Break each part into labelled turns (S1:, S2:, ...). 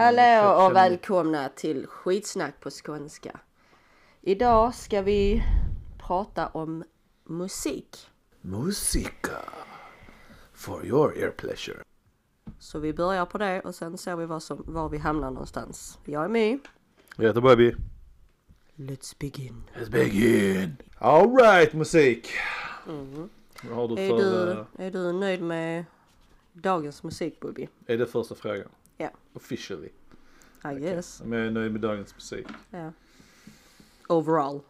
S1: Hallå och
S2: Köp-
S1: välkomna till skitsnack på skånska. Idag ska vi prata om musik.
S2: Musika. For your ear pleasure.
S1: Så vi börjar på det och sen ser vi vad som, var vi hamnar någonstans. Jag är My.
S2: Jag heter Bobby.
S1: Let's begin.
S2: Let's begin. Alright musik. Vad har du
S1: Är
S2: för...
S1: du,
S2: eh,
S1: är du nöjd med dagens musik Bobby?
S2: är det första frågan?
S1: Ja.
S2: Officially.
S1: I guess.
S2: Om jag är nöjd med dagens musik?
S1: Ja. Overall.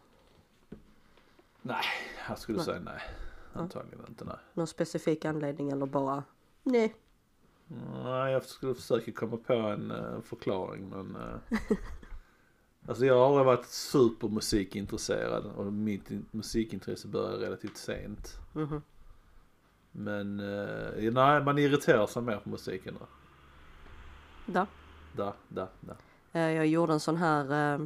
S2: Nej, jag skulle säga nej. Antagligen inte nej.
S1: Någon specifik anledning eller bara nej.
S2: Nej, jag skulle försöka komma på en eh, förklaring men... eh, alltså jag har aldrig varit supermusikintresserad och mitt in- musikintresse började relativt sent.
S1: Mhm.
S2: Men eh, nej, man irriterar sig mer på musiken då.
S1: Da.
S2: Da, da, da.
S1: Eh, Jag gjorde en sån här eh,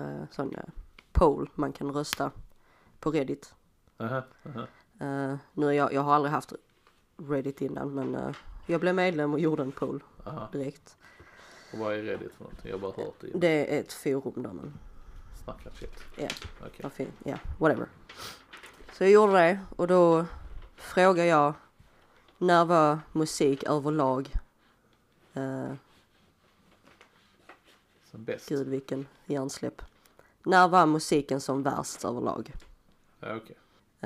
S1: eh, sån eh, poll man kan rösta på Reddit.
S2: Aha, aha.
S1: Eh, nu är jag, jag har aldrig haft Reddit innan men eh, jag blev medlem och gjorde en poll
S2: aha.
S1: direkt.
S2: Och vad är Reddit för någonting? Jag har bara hört det.
S1: Det är ett forum där man,
S2: Snackar shit.
S1: ja, vad fin, ja, whatever. Så jag gjorde det och då frågar jag när var musik överlag, eh,
S2: Som bäst.
S1: gud vilken hjärnsläpp. När var musiken som värst överlag?
S2: Ja, okej.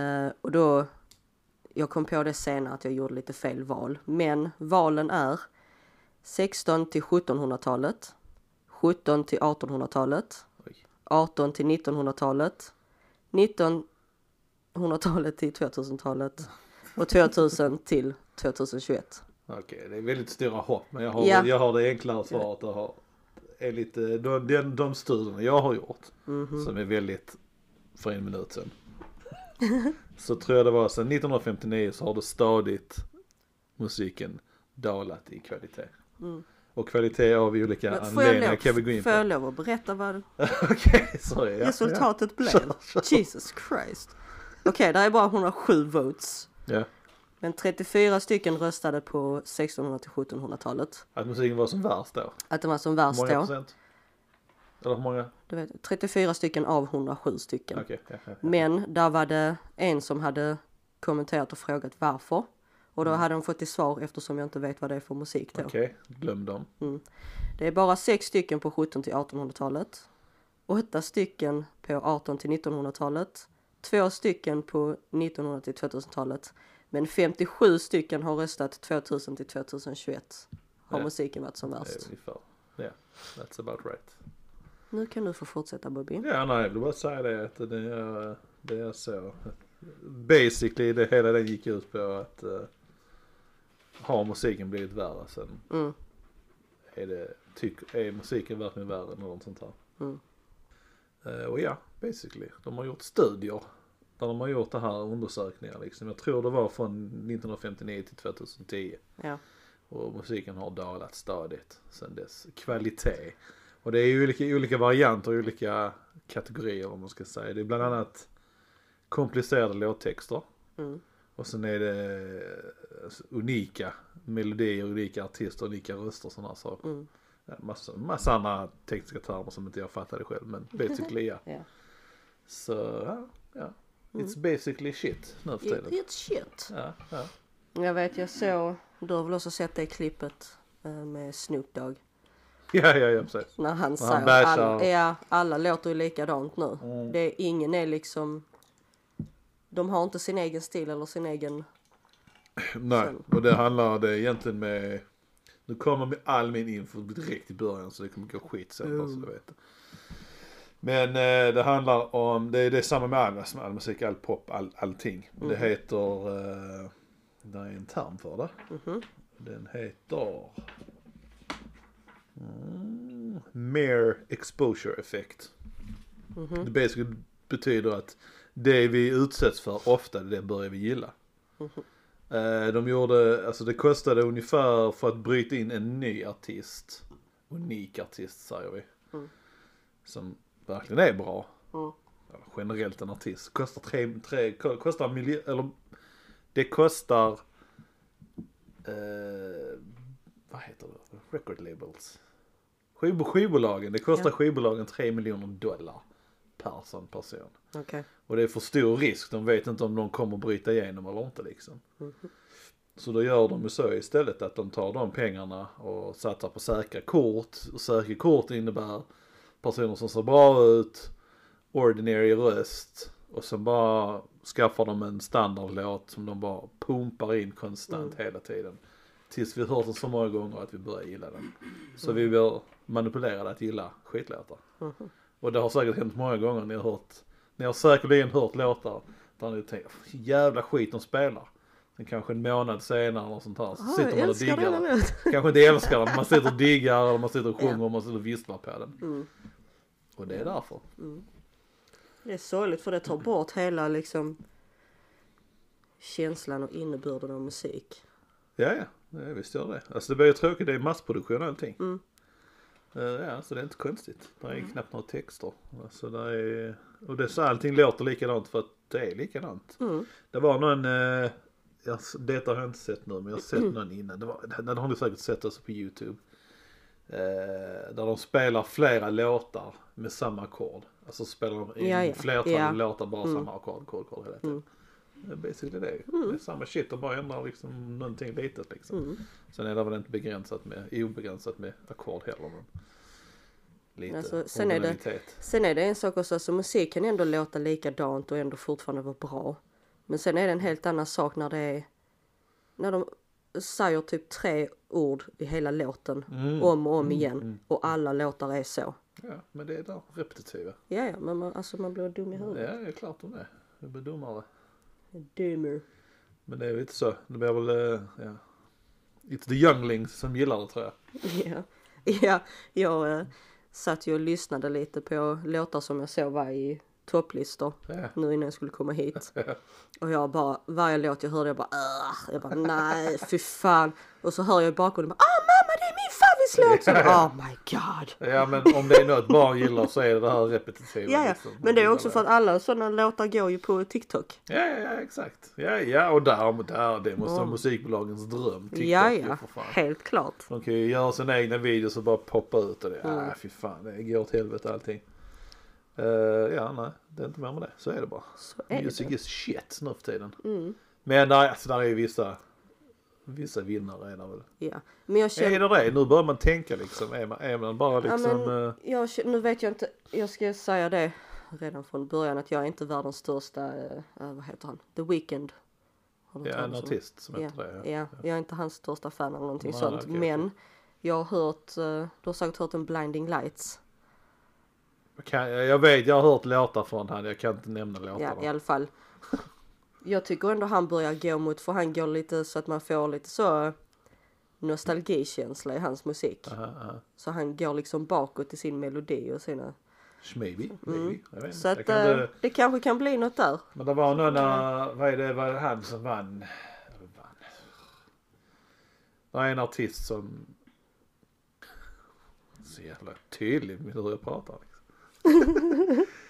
S1: Eh, och då, jag kom på det senare att jag gjorde lite fel val. Men valen är 16 till 1700-talet, 17 till 1800-talet,
S2: Oj.
S1: 18 till 1900-talet, 1900-talet till 2000-talet och 2000 till 2021.
S2: Okej, det är väldigt stora hopp. Men jag har,
S1: Ja.
S2: jag har det enklare svaret och har enligt de, de, de studierna jag har gjort.
S1: Mhm.
S2: Som är väldigt för en minut sedan. så tror jag det var sedan 1959 så har det stadigt musiken dalat i kvalitet. Och kvalitet av olika
S1: Mm. Men får
S2: anledningar kan vi gå in
S1: får
S2: på.
S1: jag lov att berätta vad
S2: Okej, sorry. Ja,
S1: resultatet blev?
S2: Kör, kör.
S1: Jesus Christ. Okej, där är bara 107 votes.
S2: Ja.
S1: Men 34 stycken röstade på 1600 till 1700-talet.
S2: Att musiken var som värst då.
S1: Att det var som värst
S2: många
S1: då.
S2: procent? Eller hur många?
S1: Du vet, 34 stycken av 107 stycken.
S2: Okej, ja, ja, ja.
S1: Men där var det en som hade kommenterat och frågat varför. Och
S2: Mm.
S1: då hade de fått till svar eftersom jag inte vet vad det är för musik då.
S2: Okej, glöm dem.
S1: Det är bara sex stycken på 17 till 1800-talet. Åtta stycken på 18 till 1900-talet. Två stycken på 1900 till 2000-talet. Men 57 stycken har röstat 2000 till 2021. Har
S2: Ja.
S1: musiken varit som värst.
S2: ungefär. Ja, that's about right.
S1: Nu kan du få fortsätta Bobby.
S2: Ja, nej, jag vill bara säga det att det är, det är så. Basically, det hela den gick ut på att uh, har musiken blivit värre sen
S1: Mm.
S2: är det, tyck, är musiken verkligen värre än något sånt här.
S1: Mm.
S2: Eh, och ja, basically, de har gjort studier där de har gjort det här undersökningar liksom. Jag tror det var från 1959 till 2010.
S1: Ja.
S2: Och musiken har dalat stadigt sen dess. Kvalitet. Och det är ju olika, olika varianter, olika kategorier om man ska säga. Det är bland annat komplicerade låttexter.
S1: Mm.
S2: Och sen är det alltså, unika melodier, unika artister, unika röster och sådana saker.
S1: Mm.
S2: Massa, massa andra tekniska termer som inte jag fattade själv men basically ja.
S1: Ja.
S2: Så ja, ja. It's basically shit nu för tiden.
S1: it's shit.
S2: Ja, ja.
S1: Jag vet, jag såg, du har väl också sett det klippet eh, med Snoop Dogg.
S2: Ja, ja, ja precis.
S1: När han
S2: han
S1: säger
S2: bashar.
S1: alla, ja, alla låter ju likadant nu.
S2: Mm.
S1: Det är, ingen är liksom, de har inte sin egen stil eller sin egen,
S2: Nej, och det handlar det egentligen med Nu kommer med all min info direkt i början så det kommer gå skit sen bara så du vet. Men eh, det handlar om, det är, det är samma med all, all musik, all pop, all, allting. Det heter, eh, det är en term för det.
S1: Mhm.
S2: Den heter mm, Mere Exposure Effect. Det basically betyder att det vi utsätts för ofta, det börjar vi gilla. Eh, De gjorde, alltså det kostade ungefär för att bryta in en ny artist. Unik artist säger vi. Som verkligen är bra.
S1: Mm.
S2: Generellt en artist. Kostar tre, tre kostar miljon, eller det kostar, eh, vad heter det, record labels. Skiv, skivbolagen, det kostar
S1: Ja.
S2: skivbolagen 3 miljoner dollar per sån person.
S1: Okej.
S2: Och det är för stor risk, de vet inte om någon kommer bryta igenom eller inte liksom. Så då gör de ju så istället att de tar de pengarna och satsar på säkra kort. Och säkra kort innebär personer som ser bra ut, ordinary röst och sen bara skaffar de en standardlåt som de bara pumpar in konstant hela tiden. Tills vi hört den så många gånger att vi börjar gilla den. Så vi blir manipulerade att gilla skitlåtar. Och det har säkert hänt många gånger ni har hört, ni har säkerligen hört låtar där ni tänker, jävla skit de spelar. Sen kanske en månad senare eller sånt här så
S1: Ah,
S2: sitter man och diggar den. Kanske inte älskar den, man sitter och diggar eller man sitter och sjunger och man sitter och visslar på den.
S1: Mm.
S2: Och det är därför.
S1: Det är sorgligt för det tar bort hela liksom känslan och innebörden av musik.
S2: Ja, ja, ja visst gör det. Alltså det blir ju tråkigt, det är massproduktion och allting.
S1: Mm.
S2: Eh, ja, så det är inte konstigt. Det är knappt några texter. Alltså det är, och det är så allting låter likadant för att det är likadant.
S1: Mm.
S2: Det var någon, eh, jag, detta har jag inte sett nu men jag har sett någon innan. Det, var, det har ni säkert sett också på YouTube. Eh, där de spelar flera låtar med samma ackord. Alltså spelar de in
S1: Ja, ja.
S2: flertal
S1: Ja.
S2: låtar bara
S1: Mm.
S2: samma ackord, ackord, ackord hela tiden.
S1: Mm.
S2: Det är basically det. Det är samma shit och bara ändrar liksom någonting litet liksom.
S1: Mm.
S2: Sen är det väl inte begränsat med, obegränsat med ackord heller men. Lite
S1: Alltså, sen är det-. Sen är det en sak också, alltså musik kan ändå låta likadant och ändå fortfarande vara bra. Men sen är det en helt annan sak när det är när de säger typ tre ord i hela låten
S2: Mm.
S1: om och om
S2: Mm,
S1: igen
S2: mm.
S1: och alla låtar är så.
S2: Ja, men det är där repetitiva.
S1: Ja, ja, men man, alltså man blir dum i
S2: Ja,
S1: huvudet.
S2: det är klart de är. Det blir dummare.
S1: Dummer.
S2: Men det är ju inte så. Det blir väl, eh, ja. It's the younglings som gillar det tror jag.
S1: Ja, ja jag äh, satt ju och lyssnade lite på låtar som jag såg var i topplistor
S2: Ja.
S1: nu innan jag skulle komma hit. Och jag bara, varje låt jag hörde jag bara Ugh! Jag bara nej fy fan. Och så hör jag i bakgrunden bara ah min favvislåt! Så Oh my god.
S2: Ja men om det är något barn gillar så är det det här repetitiva.
S1: Ja, ja.
S2: liksom.
S1: Men det är också för att alla sådana låtar går ju på TikTok.
S2: Ja, ja, ja exakt. Ja, ja och där, där det måste vara
S1: Mm.
S2: musikbolagens dröm. TikTok
S1: ja, ja. Helt klart.
S2: De kan ju göra sina egna videos och bara poppa ut och det.
S1: Mm.
S2: Ah, fy fan, det går åt helvete allting. Uh, ja, nej, det är inte mer med det. Så är det bara.
S1: Så är
S2: Music
S1: det.
S2: is shit nu för tiden.
S1: Mm.
S2: Men nej, alltså där är ju vissa, vissa vinnare är det väl.
S1: Ja. Men jag känner...
S2: Är det det? Nu börjar man tänka liksom. Är man, är man bara
S1: Ja,
S2: liksom.
S1: men
S2: eh,
S1: jag, nu vet jag inte, jag ska säga det redan från början att jag är inte världens största, eh, vad heter han, The Weeknd.
S2: Ja, en
S1: om?
S2: artist som
S1: Ja,
S2: heter det.
S1: ja, jag är inte hans största fan eller någonting
S2: Nej,
S1: sånt.
S2: okej,
S1: men jag har hört, eh, du har säkert hört en Blinding Lights.
S2: Kan, jag vet, jag har hört låtar från han. Jag kan inte nämna låtarna.
S1: Ja, i alla fall. Jag tycker ändå han börjar gå mot, för han går lite så att man får lite så nostalgikänsla i hans musik.
S2: Aha, aha.
S1: Så han går liksom bakåt i sin melodi och sina...
S2: Maybe, maybe. Jag vet
S1: Mm. Så att
S2: Jag kan
S1: eh,
S2: inte-
S1: det kanske kan bli något där.
S2: Men det var någon, uh, vad är det, vad är det han som vann? Vann? Det är en artist som så jävla tydlig med hur jag pratar. Liksom.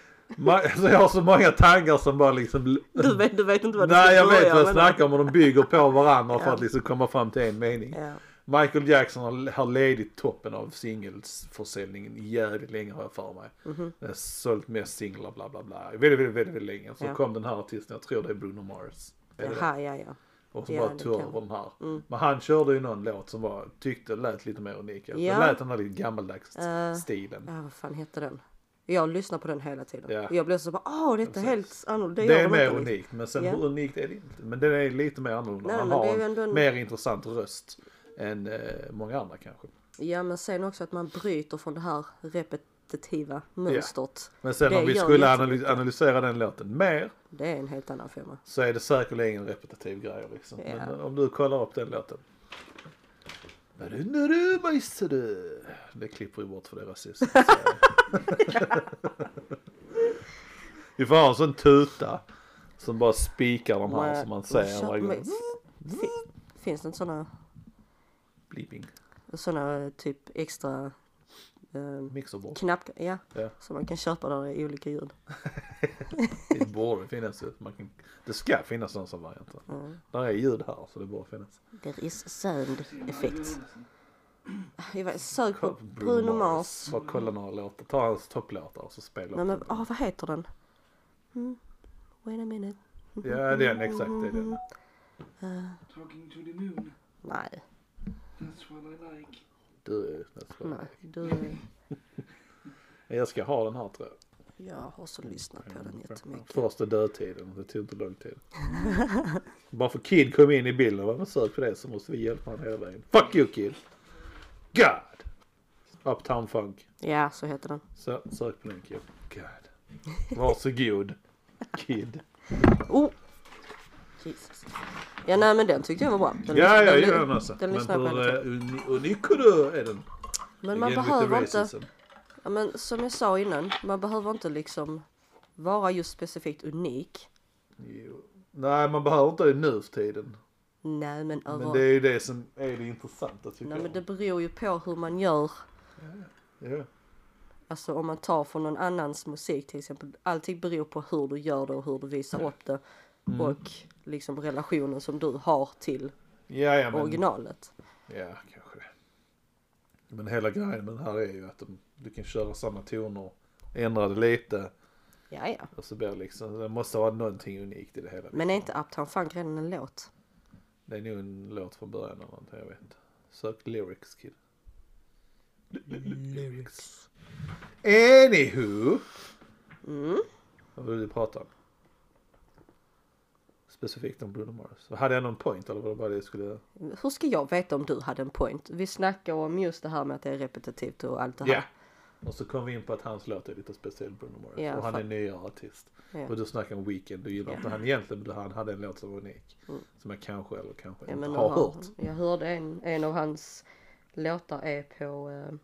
S2: Alltså jag har så många tankar som bara liksom
S1: Du vet, du vet inte vad du
S2: Nej
S1: ska
S2: jag vet vad jag snackar om och de bygger på varandra för
S1: Ja.
S2: att liksom komma fram till en mening.
S1: Ja.
S2: Michael Jackson har, har ledit toppen av singelsförsäljningen jävligt länge har jag för mig. Det har sålt mest singlar bla bla bla. Väldigt, väldigt, väldigt, väldigt länge. Så
S1: Ja.
S2: kom den här artisten, jag tror det är Bruno Mars. Är?
S1: Jaha, ja, ja.
S2: Och så
S1: Ja,
S2: bara tog över den här.
S1: Mm.
S2: Men han körde ju någon låt som var, tyckte lät lite mer unik. Ja. Det lät den här lite gammaldags
S1: Eh,
S2: stilen.
S1: Ja, vad fan hette den? Jag lyssnar på den hela tiden.
S2: Ja.
S1: Jag blir så bara, åh detta är helt annorlunda.
S2: Det,
S1: gör
S2: är mer unikt. Men sen
S1: Ja.
S2: hur unikt är det inte. Men den är lite mer annorlunda.
S1: Nej,
S2: Han har
S1: det
S2: en
S1: en-
S2: mer intressant röst än eh, många andra kanske.
S1: Ja, men sen också att man bryter från det här repetitiva mönstret.
S2: Men sen
S1: Det
S2: om vi skulle
S1: jättemycket.
S2: analy- analysera den låten mer
S1: Det är en helt annan femma.
S2: så är det säkerligen en repetitiv grej liksom.
S1: Ja.
S2: Men om du kollar upp den låten. Det klipper vi bort för det är rasistiskt. vi får ha en sån tuta som bara spikar de här som man säger varje gång.
S1: Finns det inte sådana,
S2: Bleeping.
S1: såna typ extra eh,
S2: Mixerbord.
S1: knapp, ja,
S2: Ja.
S1: som man kan köpa där det är olika ljud.
S2: Det borde finnas. ju. Man kan, det ska finnas sådana som varianter.
S1: Mm.
S2: Där är ljud här så det borde finnas.
S1: There is sound effects. Jag vet, sök på Bruno Mars.
S2: Bara kolla några låtar, ta hans topplåtar och så spela
S1: Nej men, åh vad heter den? Mm. Wait a minute.
S2: Ja den, exakt det är den.
S1: Uh,
S3: Talking to the moon.
S1: nej,
S3: That's what I like.
S2: Du är
S1: nej, du,
S2: Jag ska ha den här tror jag.
S1: jag har så lyssnat på den jättemycket.
S2: Första dödtiden, det tog inte lång tid. Bara för Kid kom in i bilden, vad man sök på det så måste vi hjälpa honom hela vägen. Fuck you Kid! God! Uptown Funk.
S1: Ja, så heter den.
S2: Så, sök på den Kid. God. Varsågod. Kid.
S1: Oh! Jesus. Ja nej men den tyckte jag var bra. Den,
S2: Ja, jag
S1: den-
S2: gillar den också.
S1: Den
S2: Men hur uh, uni- är den?
S1: Men man
S2: Again
S1: behöver inte, ja, men som jag sa innan, man behöver inte liksom vara just specifikt unik.
S2: Jo. Nej, man behöver inte det nu för tiden.
S1: Nej men över,
S2: Men det är ju det som är det intressanta tycker
S1: nej, men
S2: jag.
S1: det beror ju på hur man gör.
S2: Ja.
S1: Alltså om man tar från någon annans musik till exempel. Allting beror på hur du gör det och hur du visar upp det.
S2: Mm.
S1: Och liksom relationen som du har till
S2: Ja, ja, men,
S1: originalet.
S2: ja, kanske. Men hela grejen med det här är ju att de, du kan köra samma toner, ändra det lite
S1: Ja, ja.
S2: och så blir det liksom, det måste vara någonting unikt i det hela.
S1: Men är inte Uptown Funk redan en låt?
S2: Det är nog en låt från början eller någonting, jag vet inte. Sök lyrics kid. Lyrics. Anywho.
S1: Mm.
S2: Vad vill du prata om? Specifikt om Bruno Mars. Hade jag någon point eller var det jag skulle...
S1: Hur ska jag veta om du hade en point? Vi snackar om just det här med att det är repetitivt och allt det här.
S2: Ja. Och så kom vi in på att hans låt är lite speciell Bruno Mars.
S1: Ja,
S2: och han är
S1: fan.
S2: nyare artist.
S1: Ja.
S2: Och du snackar om Weekend, du gillar
S1: Ja.
S2: inte han egentligen, men han hade en låt som var unik.
S1: Mm.
S2: Som jag kanske eller kanske
S1: Ja,
S2: inte har
S1: har,
S2: hört.
S1: jag hörde en, en av hans låtar är på eh,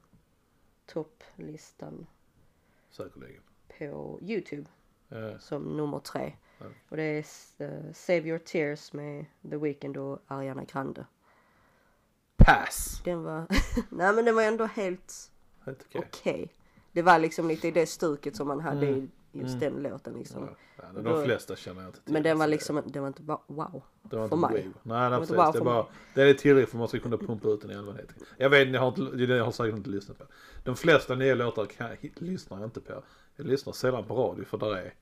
S1: topplistan
S2: Säkerligen.
S1: på Youtube som nummer tre.
S2: Ja.
S1: Och det är eh, Save Your Tears med The Weeknd och Ariana Grande.
S2: Pass!
S1: Den var, nej men den var ändå helt
S2: okej.
S1: okej. Det var liksom lite i det stuket som man hade
S2: Mm.
S1: i just
S2: Mm.
S1: den låten liksom.
S2: Ja. Ja, de flesta känner jag inte till.
S1: Men den var liksom, det var inte bara wow.
S2: Det var
S1: för
S2: inte
S1: mig.
S2: wave. Nej, nej precis. Det,
S1: för
S2: är bara, det är tillräckligt för att man ska kunna pumpa ut den i allmänhet. Jag vet, jag har, inte, jag har säkert inte lyssnat på. De flesta nya låtar kan, lyssnar jag inte på. Jag lyssnar sällan på radio för där är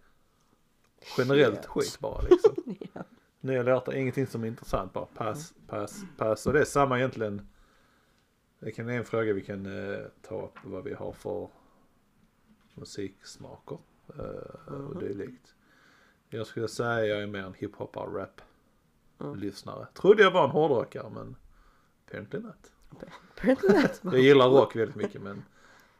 S2: generellt
S1: Shit.
S2: skit bara liksom.
S1: Ja.
S2: Nya låtar, ingenting som är intressant bara. Pass, pass, pass. Och det är samma egentligen. Det kan är en fråga vi kan eh, ta upp vad vi har för musiksmaker eh, och
S1: Mhm.
S2: dylikt. Jag skulle säga jag är mer en hiphopare rap
S1: Mm.
S2: lyssnare. Trodde jag var en hårdrockare men apparently not.
S1: Pretty
S2: Jag gillar rock väldigt mycket men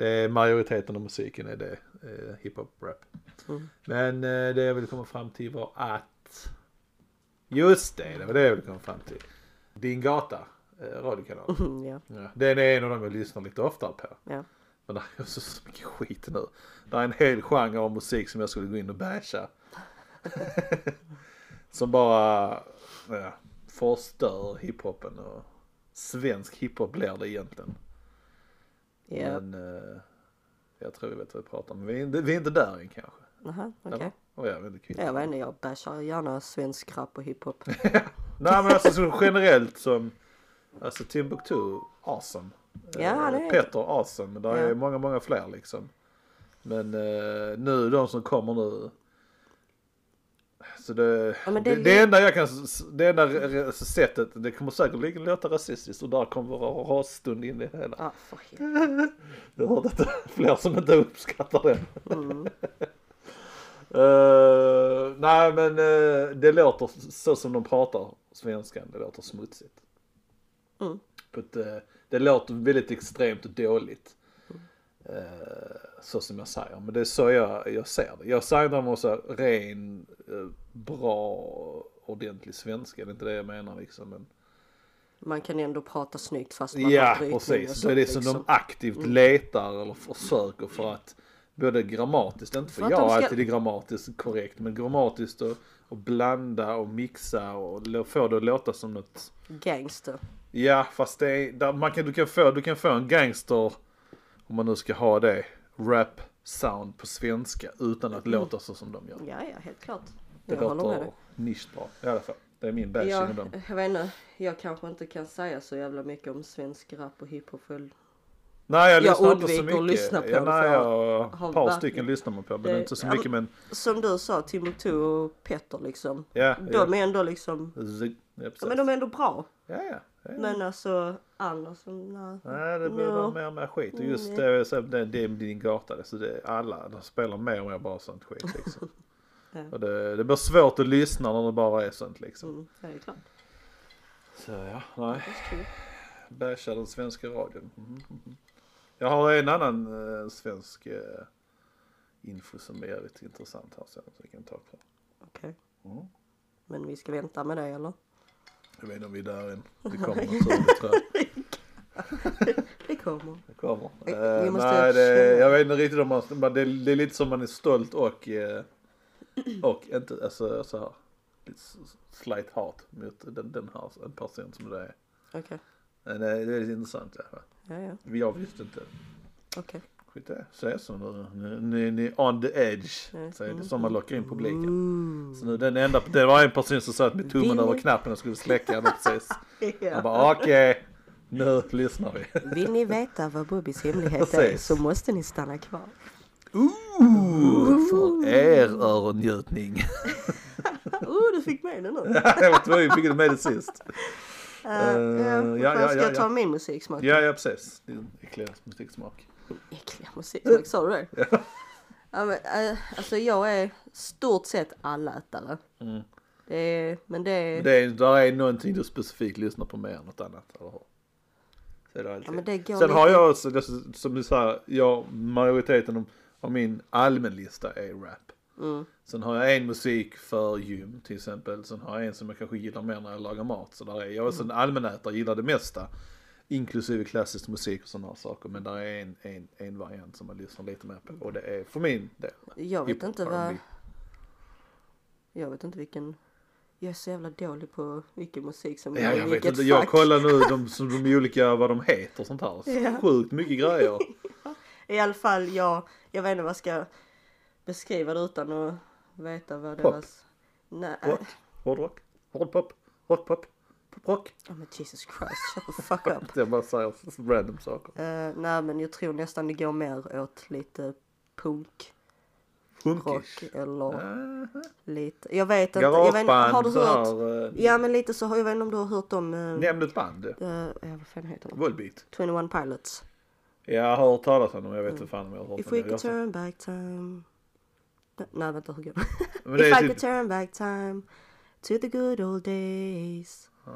S2: det är majoriteten av musiken är det eh, hiphop rap.
S1: Mm.
S2: Men eh, det jag ville komma fram till var att just det, det var det jag ville komma fram till. Din gata, eh, radiokanal.
S1: Mm, ja.
S2: Ja, den är en av dem jag lyssnar lite oftare på.
S1: Ja.
S2: Men det är så, så mycket skit nu. Det är en hel genre av musik som jag skulle gå in och basha. som bara ja, förstör hiphopen och svensk hiphop blir det egentligen.
S1: Ja.
S2: Men eh, jag tror vi vet vad vi pratar om. Vi är, inte- vi är inte där än kanske.
S1: Aha, okej.
S2: Oh, jag vet inte. kvitt.
S1: Jag vet inte, jag bashar gärna svensk rap och hiphop.
S2: Nej men alltså så generellt som Alltså Timbuktu, awesome.
S1: Ja,
S2: Eh,
S1: han är-
S2: Petter, awesome. Men det är
S1: Ja.
S2: många, många fler liksom. Men eh, nu, de som kommer nu. Så det,
S1: Ja,
S2: det,
S1: det
S2: det, enda jag kan, det enda sättet, det kommer säkert låta rasistiskt och där kommer vara rasstund in i det hela.
S1: Ja, för.
S2: Jag hört att det är fler som inte uppskattar det.
S1: Mm.
S2: Eh, nej men uh, det låter så som de pratar svenskan, det låter smutsigt.
S1: Mm.
S2: På ett, eh, det låter väldigt extremt dåligt. Eh, så som jag säger, men det är så jag, jag ser det. Jag säger däremot så här, ren, bra, ordentlig svenska, det är inte det jag menar liksom. Men,
S1: Man kan ändå prata snyggt fast man
S2: ja
S1: har brytning och
S2: precis,
S1: så,
S2: det är det som
S1: liksom.
S2: de aktivt letar eller försöker för att både grammatiskt, inte för,
S1: För
S2: jag
S1: de ska-
S2: alltid är grammatiskt korrekt, men grammatiskt och, och blanda och mixa och få det att låta som något
S1: Gangster.
S2: Ja, fast det är, där man kan, du, kan få, du kan få en gangster, om man nu ska ha det, rap sound på svenska utan att låta så som de gör.
S1: Ja, ja, helt klart.
S2: Det
S1: Jag
S2: låter nischbra i alla fall. Det är min
S1: Ja,
S2: av dem.
S1: jag vet inte, jag kanske inte kan säga så jävla mycket om svensk rap och hiphop för
S2: Nej jag
S1: Jag
S2: lyssnar inte så mycket.
S1: lyssna på
S2: ja, nej, jag,
S1: jag
S2: ett par stycken lyssnar man på men
S1: Det-
S2: inte så
S1: ja,
S2: mycket men
S1: Som du sa, Timbuktu och Petter liksom.
S2: ja.
S1: De är ändå liksom,
S2: ja. Zig- ja,
S1: ja, men de är ändå bra.
S2: ja, ja, ja.
S1: Men alltså andra som, nej.
S2: Nej det blir
S1: Ja.
S2: bara mer och mer skit och just
S1: Nej.
S2: det, jag det, det är din gata. Så det alla, de spelar mer och mer bara sånt skit liksom.
S1: Ja.
S2: och det, det blir svårt att lyssna när det bara är sånt liksom.
S1: Mm, det är klart.
S2: Så ja, nej.
S1: That's true.
S2: Basha den svenska radion. Mhm, mhm. Jag har en annan eh, svensk eh, info som är jävligt intressant här sen. Så vi kan ta på.
S1: Okej.
S2: Mm.
S1: Men vi ska vänta med det eller?
S2: Jag vet inte om vi är där än. Det kommer naturligt tror jag.
S1: Det kommer.
S2: Det kommer. Eh, nej, det, jag vet inte riktigt om man, det, det är lite som man är stolt och, eh, och inte, alltså så här. Slight hat mot den, den här en person som det är.
S1: Okej.
S2: Men det, är lite intressant. Ja.
S1: Ja, ja.
S2: Jag visste inte.
S1: Okej.
S2: Skit i det. Så är det så nu. Ni, ni, ni on the edge.
S1: Mm.
S2: Så är det som man lockar in publiken.
S1: Mm.
S2: Så nu den enda, det var en person som satt med tummen
S1: Vill
S2: över knappen och skulle släcka den precis.
S1: Ja.
S2: bara okej, nu lyssnar vi.
S1: Vill ni veta vad Bubbis hemlighet är så måste ni stanna kvar.
S2: Ooh, för er öronnjutning.
S1: Oh, du fick med den nu.
S2: jag var tvungen, fick med det sist.
S1: Uh,
S2: ja,
S1: ja,
S2: ja,
S1: ska
S2: ja,
S1: jag ta
S2: ja.
S1: min musiksmak?
S2: Ja, ja precis. Din äckliga musiksmak.
S1: Äckliga musiksmak, sa du det? Ja, men, eh, alltså jag är stort sett allätare.
S2: Mm.
S1: Det är, men det är,
S2: Det är, där är någonting du specifikt lyssnar på mer än något annat, eller hur? Så är det alltid.
S1: ja, men det går
S2: Sen
S1: lite,
S2: har jag också, det- som du säger, jag, majoriteten av min allmänlista är rap.
S1: Mm.
S2: Sen har jag en musik för gym till exempel. Sen har jag en som jag kanske gillar mer när jag lagar mat. Så där är, jag är också en allmänätare, gillar det mesta. Inklusive klassisk musik och sådana saker. Men där är en, en, en variant som man lyssnar lite mer på. Och det är för min del.
S1: Jag vet inte vad, jag vet inte vilken, jag är så jävla dålig på vilken musik som
S2: Ja, jag vet inte, jag kollar nu de, som de olika, vad de heter och sånt här. Så
S1: Ja.
S2: Sjukt mycket grejer.
S1: I alla fall, jag, jag vet inte vad jag ska beskriva det utan att veta vad
S2: Pop.
S1: deras... Nej,
S2: What? Hårdrock? Hårdpop? Hotpop? Poprock?
S1: oh, men Jesus Christ, shut the fuck up.
S2: Jag bara säger random saker.
S1: Uh, nej men jag tror nästan det går mer åt lite punk, rock eller
S2: Aha.
S1: lite, jag vet inte, jag vet har du hört?
S2: här. eh,
S1: Ja men lite så, har jag vet inte om du har hört om, uh,
S2: Nämn ett band.
S1: uh, ja vad fan heter de?
S2: Volbeat.
S1: 21 Pilots.
S2: Jag har hört talas om dem, jag vet inte fan om jag har hört
S1: Mm. If we could turn back time. Nej, vänta hur går det? If I
S2: är
S1: could
S2: typ...
S1: turn back time to the good old days.
S2: Ah.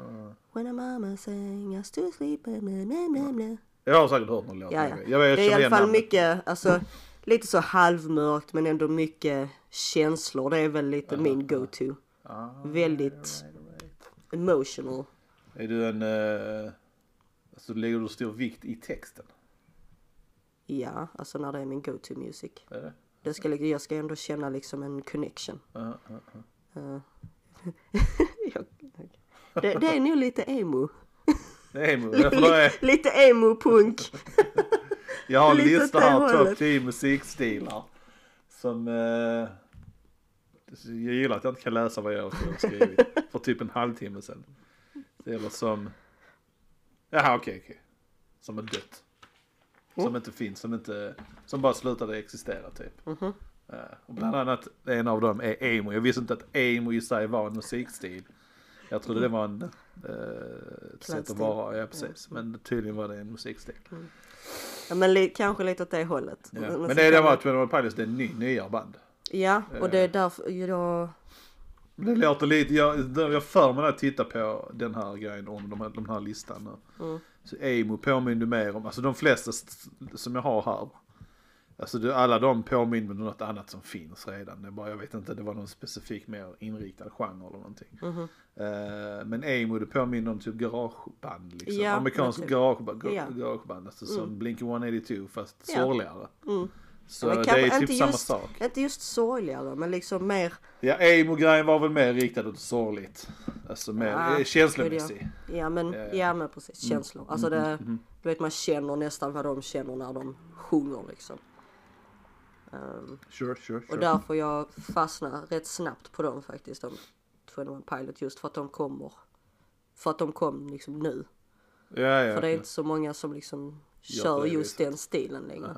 S1: When a mama sang us to sleep. Blah, blah, blah, blah.
S2: Jag har säkert hört någon låt.
S1: Ja, ja.
S2: Jag vet,
S1: Det är i alla fall
S2: namnet.
S1: mycket, alltså lite så halvmörkt men ändå mycket känslor. Det är väl lite min go-to.
S2: Ah,
S1: Väldigt
S2: right, right.
S1: emotional.
S2: Är du en... Uh, alltså lägger du stor vikt i texten?
S1: Ja, alltså när det är min go-to music.
S2: Är det?
S1: Det ska, jag ska ändå känna liksom en connection.
S2: Ah.
S1: Eh, jag, det, det är nog lite emo.
S2: Det är emo. Är,
S1: lite emo-punk.
S2: jag har en lista här, topp 10 musikstilar. Som... Uh, jag gillar att jag inte kan läsa vad jag har skrivit. för typ en halvtimme sedan. Det gäller som... Jaha okej okej. Som har dött. Som inte finns, som inte... Som bara slutade existera typ.
S1: Mhm.
S2: Eh, och bland annat en av dem är emo. Jag visste inte att emo i sig var en musikstil. Jag trodde det var en, eh, ett sätt att vara, ja precis. Men tydligen var det en musikstil.
S1: Ja men li, kanske lite åt det hållet.
S2: Ja.
S1: Men
S2: Men det, det
S1: man-
S2: att Twenty One Pilots, det är ny, nyare band.
S1: Ja, och det är därför jag...
S2: Det låter lite, jag, jag för mig jag tittar på den här grejen om de här, de här listan nu.
S1: Mm.
S2: Så emo påminner mer om, alltså de flesta st- som jag har här. Alltså det, alla de påminner om något annat som finns redan. Det bara, jag vet inte, det var någon specifik mer inriktad genre eller någonting.
S1: Mhm.
S2: Eh, men emo det påminner om typ garageband liksom.
S1: Ja,
S2: Amerikansk
S1: typ.
S2: garageband, ga-
S1: Ja.
S2: garageband. Alltså som
S1: Mm.
S2: Blink 182 fast
S1: Ja.
S2: sorgligare.
S1: Mm.
S2: Så
S1: men
S2: det är typ
S1: inte
S2: samma
S1: just-
S2: sak.
S1: Inte just sorgligare men liksom mer...
S2: Ja, emo-grejen var väl mer riktad åt sorgligt. Alltså mer
S1: Ja,
S2: eh, känslomässig.
S1: Ja men,
S2: Ja,
S1: ja,
S2: ja.
S1: men precis, känslor. Alltså det,
S2: Mhm.
S1: du vet man känner nästan vad de känner när de sjunger liksom. Ehm,
S2: Sure, sure,
S1: och
S2: sure.
S1: därför jag fastnar rätt snabbt på dem faktiskt. De Twenty One Pilot just för att de kommer. För att de kom liksom nu.
S2: Ja, ja.
S1: för det är inte så många som liksom kör just den stilen längre.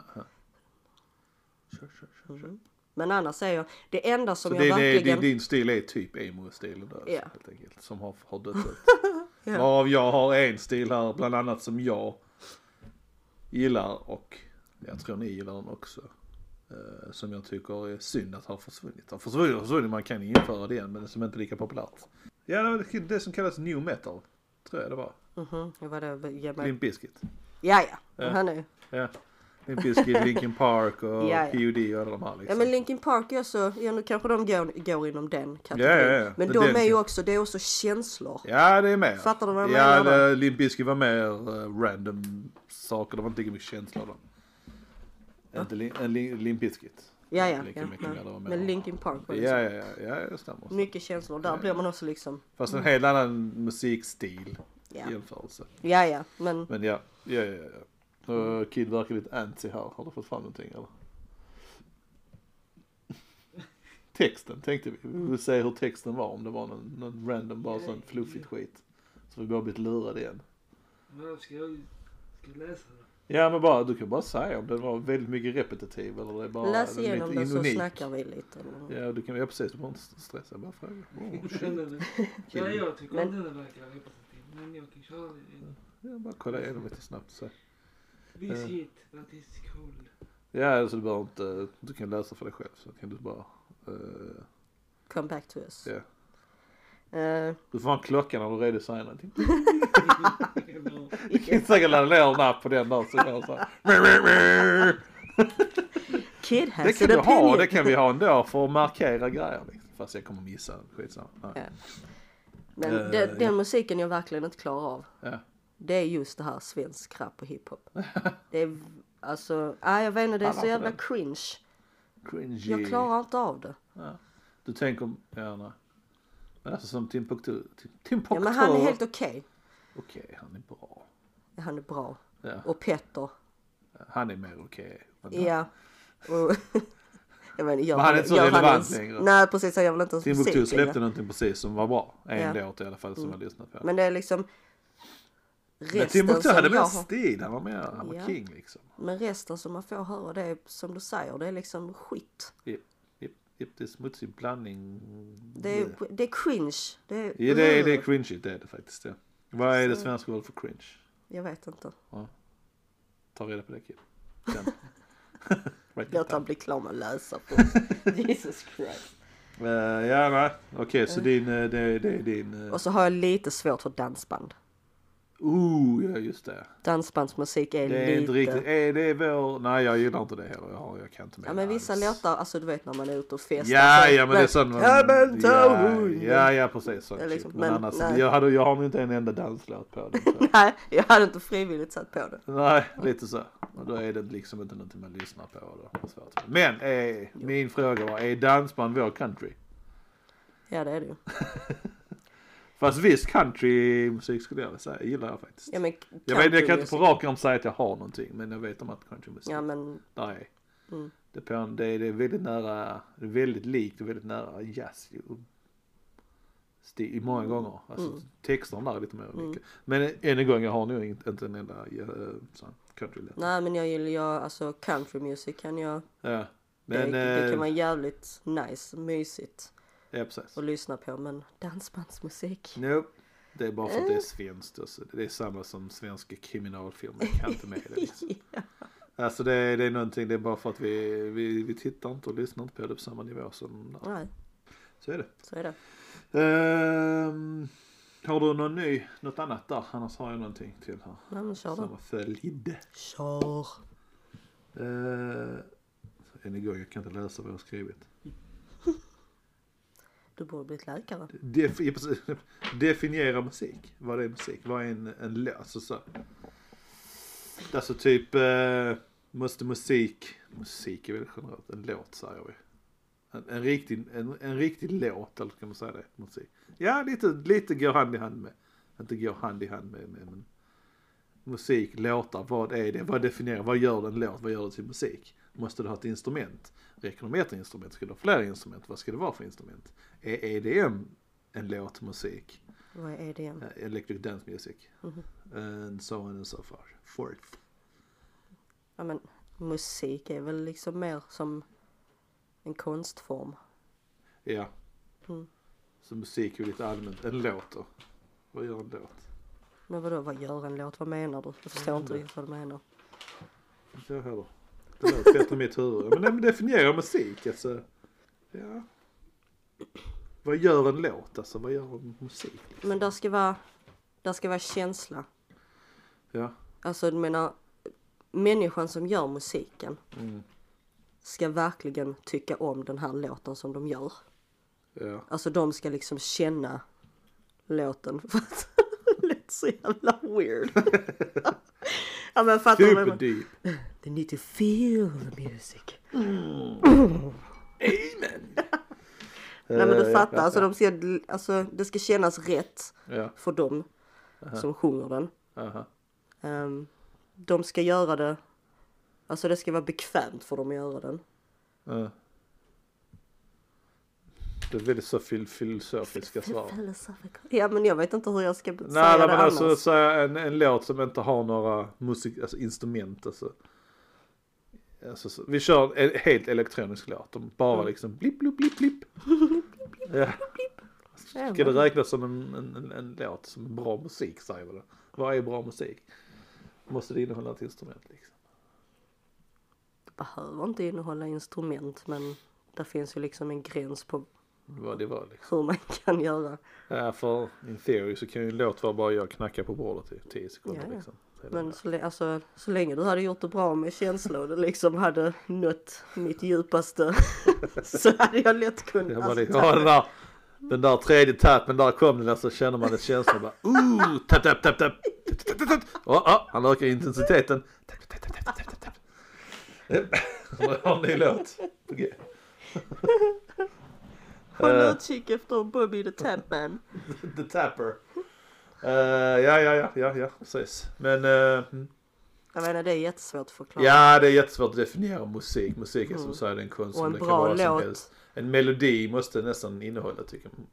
S2: Kör, kör, kör, kör.
S1: Men annars är jag, det enda som
S2: Så
S1: jag
S2: din,
S1: verkligen...
S2: din, din stil är typ emo-stilen där
S1: Ja.
S2: helt enkelt. Som har, har dött ut.
S1: Ja.
S2: Varav jag har en stil här bland annat som jag gillar och jag tror ni gillar den också. Eh, som jag tycker är synd att ha försvunnit. Har försvunnit och försvunnit, man kan införa det igen men som inte är lika populärt. Ja det var det som kallas new metal. Tror jag det var.
S1: Mhm, det var det.
S2: Limp Bizkit.
S1: Ja, ja. Han är,
S2: Ja. Limp Bizkit, Linkin Park och
S1: Ja, ja.
S2: PUD och alla de här
S1: ja
S2: liksom.
S1: men Linkin Park är också, ja nu kanske de går, går inom den
S2: Ja,
S1: kategorin.
S2: ja, ja.
S1: Men
S2: Det-
S1: de är ju också, det är också känslor.
S2: Ja det är med.
S1: Fattar du vad jag
S2: Ja,
S1: menar
S2: det- Limp Bizkit var mer eh, random saker, det var inte lika mycket känslor då. Inte li, li, Limp Bizkit.
S1: Ja, ja. Ja,
S2: mer,
S1: ja.
S2: mer-
S1: Men Linkin Park var det
S2: Ja,
S1: så.
S2: ja, ja, ja, det stämmer.
S1: Mycket känslor. Där blir man också liksom,
S2: Fast en helt annan musikstil
S1: ja.
S2: i jämförelse.
S1: Ja, ja. Men
S2: Men ja, ja, ja, ja. Uh, Kid verkar lite anti här. Har du fått fram någonting eller? Texten tänkte vi. Vi vill se hur texten var. Om det var någon, någon random bara sån fluffigt skit. Så vi bara blivit lurade igen.
S3: Vadå, ska jag, ska jag läsa det?
S2: Ja men bara, du kan bara säga om den var väldigt mycket repetitiv eller det är bara
S1: läs
S2: den
S1: igenom
S2: lite
S1: den så snackar vi lite. eller-
S2: Ja du kan, ja precis, du behöver inte stressa, bara fråga. Oh.
S3: Ja, jag tycker
S1: Men-
S3: inte den verkar repetitiv. Men jag kan köra en
S2: Ja, bara kolla igenom lite snabbt så.
S3: Hit. That is cool.
S2: Ja alltså du behöver inte, du kan läsa för dig själv så kan du bara, eh,
S1: Come back to us.
S2: ja.
S1: Eh,
S2: Du får ha en klocka när du säga någonting. Du kan säkert ladda ner en app på den där så gör så här.
S1: Kid has
S2: Det kan
S1: an
S2: du ha, det kan vi ha ändå för att markera grejer liksom. Fast jag kommer missa skitsamma. Ja.
S1: Ja. Men
S2: Eh,
S1: den,
S2: ja.
S1: den musiken jag verkligen inte klarar av.
S2: Ja.
S1: Det är just det här svensk rap och hiphop. Det är alltså, nej jag vet inte, det är
S2: Alla
S1: så jävla
S2: den.
S1: cringe.
S2: Cringy.
S1: Jag klarar inte av det.
S2: Ja. Du tänker, ja nej. Men alltså som Timbuktu, Tim- Timbuktu.
S1: Ja men han är helt okej.
S2: Okej, han är bra.
S1: Han är bra.
S2: Ja,
S1: Och Petter.
S2: han är mer okej. Men
S1: Ja. Och, jag inte, gör
S2: Men han är inte så relevant längre.
S1: Nej precis, gör väl inte ens
S2: Timbuktu släppte någonting precis som var bra. En
S1: Ja. Mm.
S2: låt i alla fall som jag lyssnade på.
S1: Men det är liksom
S2: Men
S1: resten
S2: Timbuktu
S1: som
S2: hade
S1: har.
S2: stil, han var mer, han var
S1: Ja.
S2: king liksom.
S1: Men resten som man får höra det är som du säger, det är liksom skit.
S2: Japp, japp, japp, det är smutsig blandning.
S1: Det är, det är cringe. Det är,
S2: Ja det är, det är cringe, det är det faktiskt. Ja. Vad är det
S1: Så-
S2: svenska ordet för cringe?
S1: Jag vet inte.
S2: Ta reda på det kid. Sen. Right
S1: Låt han bli klar med att läsa först. Jesus Christ.
S2: Eh, ja nej, okej så din, eh, det, det är din, uh,
S1: Och så har jag lite svårt för dansband.
S2: Oh ja just det.
S1: Dansbandsmusik är,
S2: Det är
S1: lite...
S2: inte riktigt, är det vår, nej jag gillar inte det heller, jag, har, jag kan inte med
S1: Ja men vissa
S2: alls.
S1: låtar, alltså du vet när man är ute och festar.
S2: Ja,
S1: så-
S2: ja men det är sån man,
S1: Come
S2: ja, ja, ja precis sånt
S1: Ja, liksom,
S2: typ. Men,
S1: men
S2: annars,
S1: nej.
S2: jag, hade, jag har inte en enda danslåt på den.
S1: Nej, jag hade inte frivilligt satt på det.
S2: Nej, lite så. Och då är det liksom inte någonting man lyssnar på. Då. Svårt. Men eh, min fråga var, är dansband vår country?
S1: Ja det är det ju.
S2: Fast viss countrymusik skulle jag vilja säga, gillar jag faktiskt.
S1: Ja, men
S2: jag, vet, jag kan inte på rak arm säga att jag har någonting, men jag vet om att countrymusik,
S1: Ja men,
S2: där är.
S1: mm.
S2: Det, på, en- det, är, det är väldigt nära, det är väldigt likt och väldigt nära jazz i många gånger. Alltså
S1: Mm.
S2: texterna där är lite mer
S1: Mm.
S2: olika. Men än en gång, jag har nog inte, inte en enda uh, sån countrylåt.
S1: nej men jag gillar, jag, alltså country music kan jag,
S2: Ja. Men,
S1: det, det
S2: eh,
S1: kan vara jävligt nice, mysigt
S2: ja precis.
S1: att lyssna på men dansbandsmusik.
S2: Nope. Det är bara för att det är
S1: Eh.
S2: svenskt. Alltså. Det är samma som svenska kriminalfilmer. Jag kan inte med det. Liksom.
S1: ja.
S2: Alltså det är, det är någonting, det är bara för att vi, vi, vi tittar inte och lyssnar inte på det på samma nivå som
S1: Nej,
S2: Så är det.
S1: så är det.
S2: Ehm, har du någon ny, något annat där? Annars har jag någonting till här.
S1: Nej men kör
S2: var följd.
S1: Kör.
S2: Uh, än en gång, jag kan inte läsa vad jag har skrivit.
S1: Du borde blivit läkare.
S2: Def, definiera musik. Vad är musik? Vad är en, en låt? Alltså, så. alltså typ, eh, måste musik, musik är väl generellt, en låt säger vi. En, en, riktig, en, en riktig låt, eller kan man säga det? Musik. Ja, lite, lite går hand i hand med, inte går hand i hand med, med men musik, låtar, vad är det? Vad definierar, vad gör en låt? Vad gör det till musik? Måste du ha ett instrument? Räcker det med ett instrument? Ska du ha fler instrument? Vad ska det vara för instrument? Är EDM en låt musik.
S1: Vad är igen?
S2: Eh, Electric Dance Music.
S1: Mhm.
S2: And so on and so far. Forth.
S1: Ja men musik är väl liksom mer som en konstform.
S2: Ja.
S1: Mm.
S2: Så musik är ju lite allmänt. En låt då? Vad gör en låt?
S1: Men vadå, vad gör en låt? Vad menar du? Jag förstår inte riktigt vad du menar.
S2: Inte jag heller. Det låter bättre i mitt huvud. Men, men definiera musik alltså. Ja. Vad gör en låt alltså? Vad gör en musik? Liksom?
S1: Men där ska vara, där ska vara känsla.
S2: Ja.
S1: Alltså du menar, människan som gör musiken
S2: Mm.
S1: ska verkligen tycka om den här låten som de gör.
S2: Ja.
S1: Alltså de ska liksom känna låten. För att det lät så jävla weird. ja men fattar du? vad jag menar? They need to feel the music.
S2: Amen.
S1: Nej men du
S2: Eh,
S1: fattar, alltså, de ska, alltså det ska kännas rätt
S2: Ja.
S1: för dem som sjunger den.
S2: Aha.
S1: Ehm, de ska göra det, alltså det ska vara bekvämt för dem att göra den.
S2: Ja. Det är väldigt så fil filosofiska svar.
S1: Ja men jag vet inte hur jag ska säga
S2: Nej,
S1: det
S2: men alltså
S1: annars.
S2: så här, en, en låt som inte har några musik, alltså instrument alltså. Alltså så, vi kör en helt elektronisk låt. De bara
S1: Mm.
S2: liksom blipp, blipp, blipp, blipp. ja. Ska det räknas som en, en, en, en låt som bra musik säger det? Vad är bra musik? Måste det innehålla ett instrument liksom?
S1: behöver inte innehålla instrument men det finns ju liksom en gräns på
S2: Vad det var liksom.
S1: hur man kan göra.
S2: Ja, för in theory så kan ju en låt vara bara jag knackar på bordet i 10 sekunder
S1: Ja, ja.
S2: liksom.
S1: Men så, alltså, så länge du hade gjort det bra med känsla och det liksom hade nått mitt djupaste så hade jag lätt kunnat.
S2: Jag bara
S1: alltså,
S2: ja, den, där, den där tredje tappen, där kom den, så känner man ett känsla bara ooh, tap tap tap tap. tap, tap, tap. Åh, åh, han ökar intensiteten. Tap, tap, tap, tap, tap, tap. Så har ni låt på G.
S1: Håll
S2: Eh,
S1: utkik efter Bobby the Tapman.
S2: The Tapper. Eh, ja, ja, ja, ja, ja, precis. Men mm.
S1: Jag menar det är jättesvårt att förklara.
S2: ja, det är jättesvårt att definiera musik. Musik är som
S1: Mm.
S2: här en konst
S1: en
S2: som det kan vara som
S1: låt.
S2: helst. En melodi måste nästan innehålla tycker jag.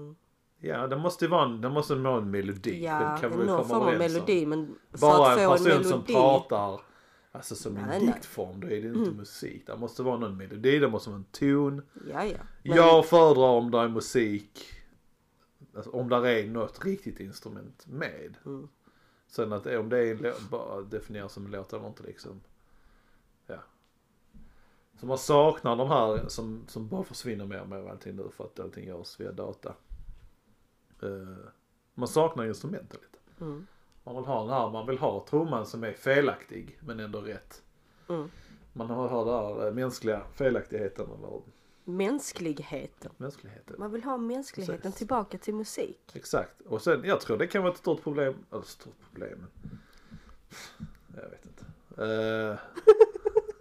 S1: Mm.
S2: Ja, det måste vara en, det måste vara en melodi.
S1: Ja,
S2: Det kan
S1: någon form av melodi men
S2: Bara en
S1: få en
S2: person som pratar, alltså som en
S1: Nej, nej.
S2: diktform, då är det inte musik. Det måste vara någon melodi, det måste vara en ton.
S1: Ja, ja. Men,
S2: Jag föredrar om det är musik, alltså om där är något riktigt instrument med.
S1: Mm.
S2: Sen att om det är en låt, bara definieras som en låt eller inte liksom. Ja. Så man saknar de här som, som bara försvinner mer och mer allting nu för att allting görs via data. Eh, man saknar instrumenten lite.
S1: Mm.
S2: Man vill ha den här, man vill ha trumman som är felaktig men ändå rätt.
S1: Mm.
S2: Man har, har den här eh, mänskliga felaktigheten eller
S1: Mänskligheten.
S2: mänskligheten.
S1: Man vill ha mänskligheten
S2: Precis.
S1: tillbaka till musik.
S2: Exakt. Och sen, jag tror det kan vara ett stort problem, eller stort problem. Jag vet inte. Eh,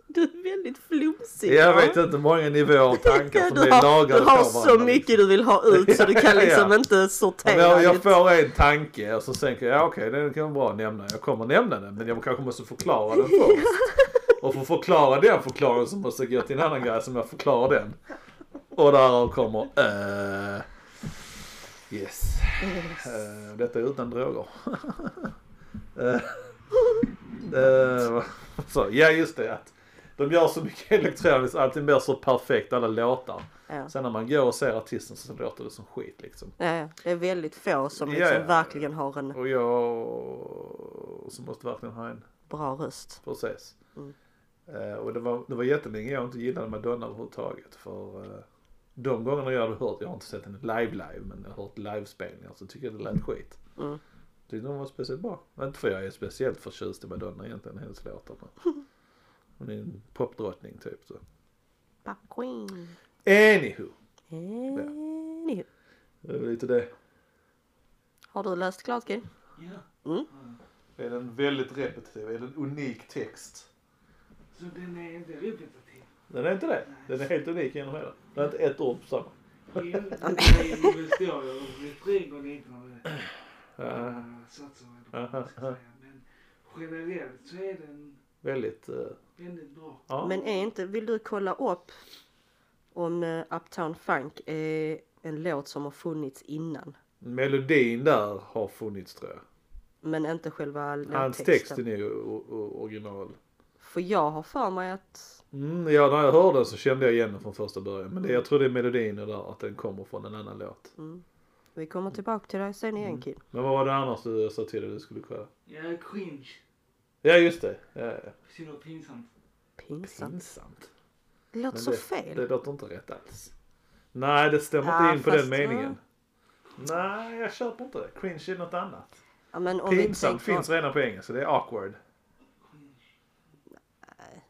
S1: Du är väldigt flumsig.
S2: jag
S1: va?
S2: vet inte många nivåer av tankar som
S1: du
S2: är
S1: har,
S2: lagade
S1: du har så
S2: varandra.
S1: mycket du vill ha ut så du kan
S2: Ja, ja.
S1: liksom inte sortera
S2: jag, jag får en tanke och så tänker jag, ja okej den kan vara bra att nämna. Jag kommer nämna den men jag kanske måste förklara den först. Och för att förklara den förklaringen så måste jag gå till en annan grej som jag förklarar den. Och därav kommer, uh, yes. Eh, detta är utan droger. Eh, vad så, ja just det att de gör så mycket elektroniskt, allting blir så perfekt, alla låtar.
S1: Ja.
S2: Sen när man går och ser artisten så låter det som skit liksom.
S1: Ja, ja. Det är väldigt få som
S2: Ja,
S1: liksom
S2: ja.
S1: verkligen har en
S2: Och jag som måste verkligen ha en
S1: bra röst.
S2: process.
S1: Mm.
S2: Eh, och det var, det var jättelänge jag inte gillade Madonna överhuvudtaget. För uh, de gångerna jag hade hört, jag har inte sett henne live live men jag har hört livespelningar så tycker jag det lät skit.
S1: Mm.
S2: Tyckte hon var speciellt bra. Inte för jag är speciellt förtjust i Madonna egentligen, hennes låtar. Men hon är en popdrottning typ så.
S1: Pop Queen.
S2: Anywho.
S1: Anywho.
S2: Det är lite det.
S1: Har du läst klart?
S3: Ja.
S1: Mm.
S2: Det är en väldigt repetitiv, det är en unik text.
S3: Så den är inte repetitiv.
S2: Den är inte det. Den är helt unik genom hela. Det är inte ett ord på samma.
S3: Jo, det står ju med tre gånger liknande
S2: Ja,
S3: satser. Men generellt så är den
S2: väldigt, eh,
S3: väldigt bra.
S2: ja.
S1: Men är inte, vill du kolla upp om eh, Uptown Funk är en låt som har funnits innan.
S2: Melodin där har funnits tror jag.
S1: Men inte själva
S2: Hans
S1: låttexten.
S2: texten är ju original.
S1: För jag har för mig att,
S2: Mm, ja, när jag hörde den så kände jag igen den från första början. Men det, jag tror det är melodin där, att den kommer från en annan låt.
S1: mm, vi kommer tillbaka till det sen igen
S2: Mm.
S1: Kid.
S2: Men vad var det annars du sa till dig du skulle kolla?
S3: Är cringe.
S2: Ja, just det. Ja, ja.
S3: Så himla pinsamt.
S1: Pinsamt.
S2: Pinsamt.
S1: Det låter så
S2: det,
S1: fel.
S2: Det låter inte rätt alls. Nej, det stämmer
S1: Ja,
S2: inte in på den meningen. Nej, jag köper inte det. Cringe är något annat.
S1: Ja, men om vi
S2: Pinsamt
S1: tänker,
S2: finns redan på engelska. Det är awkward.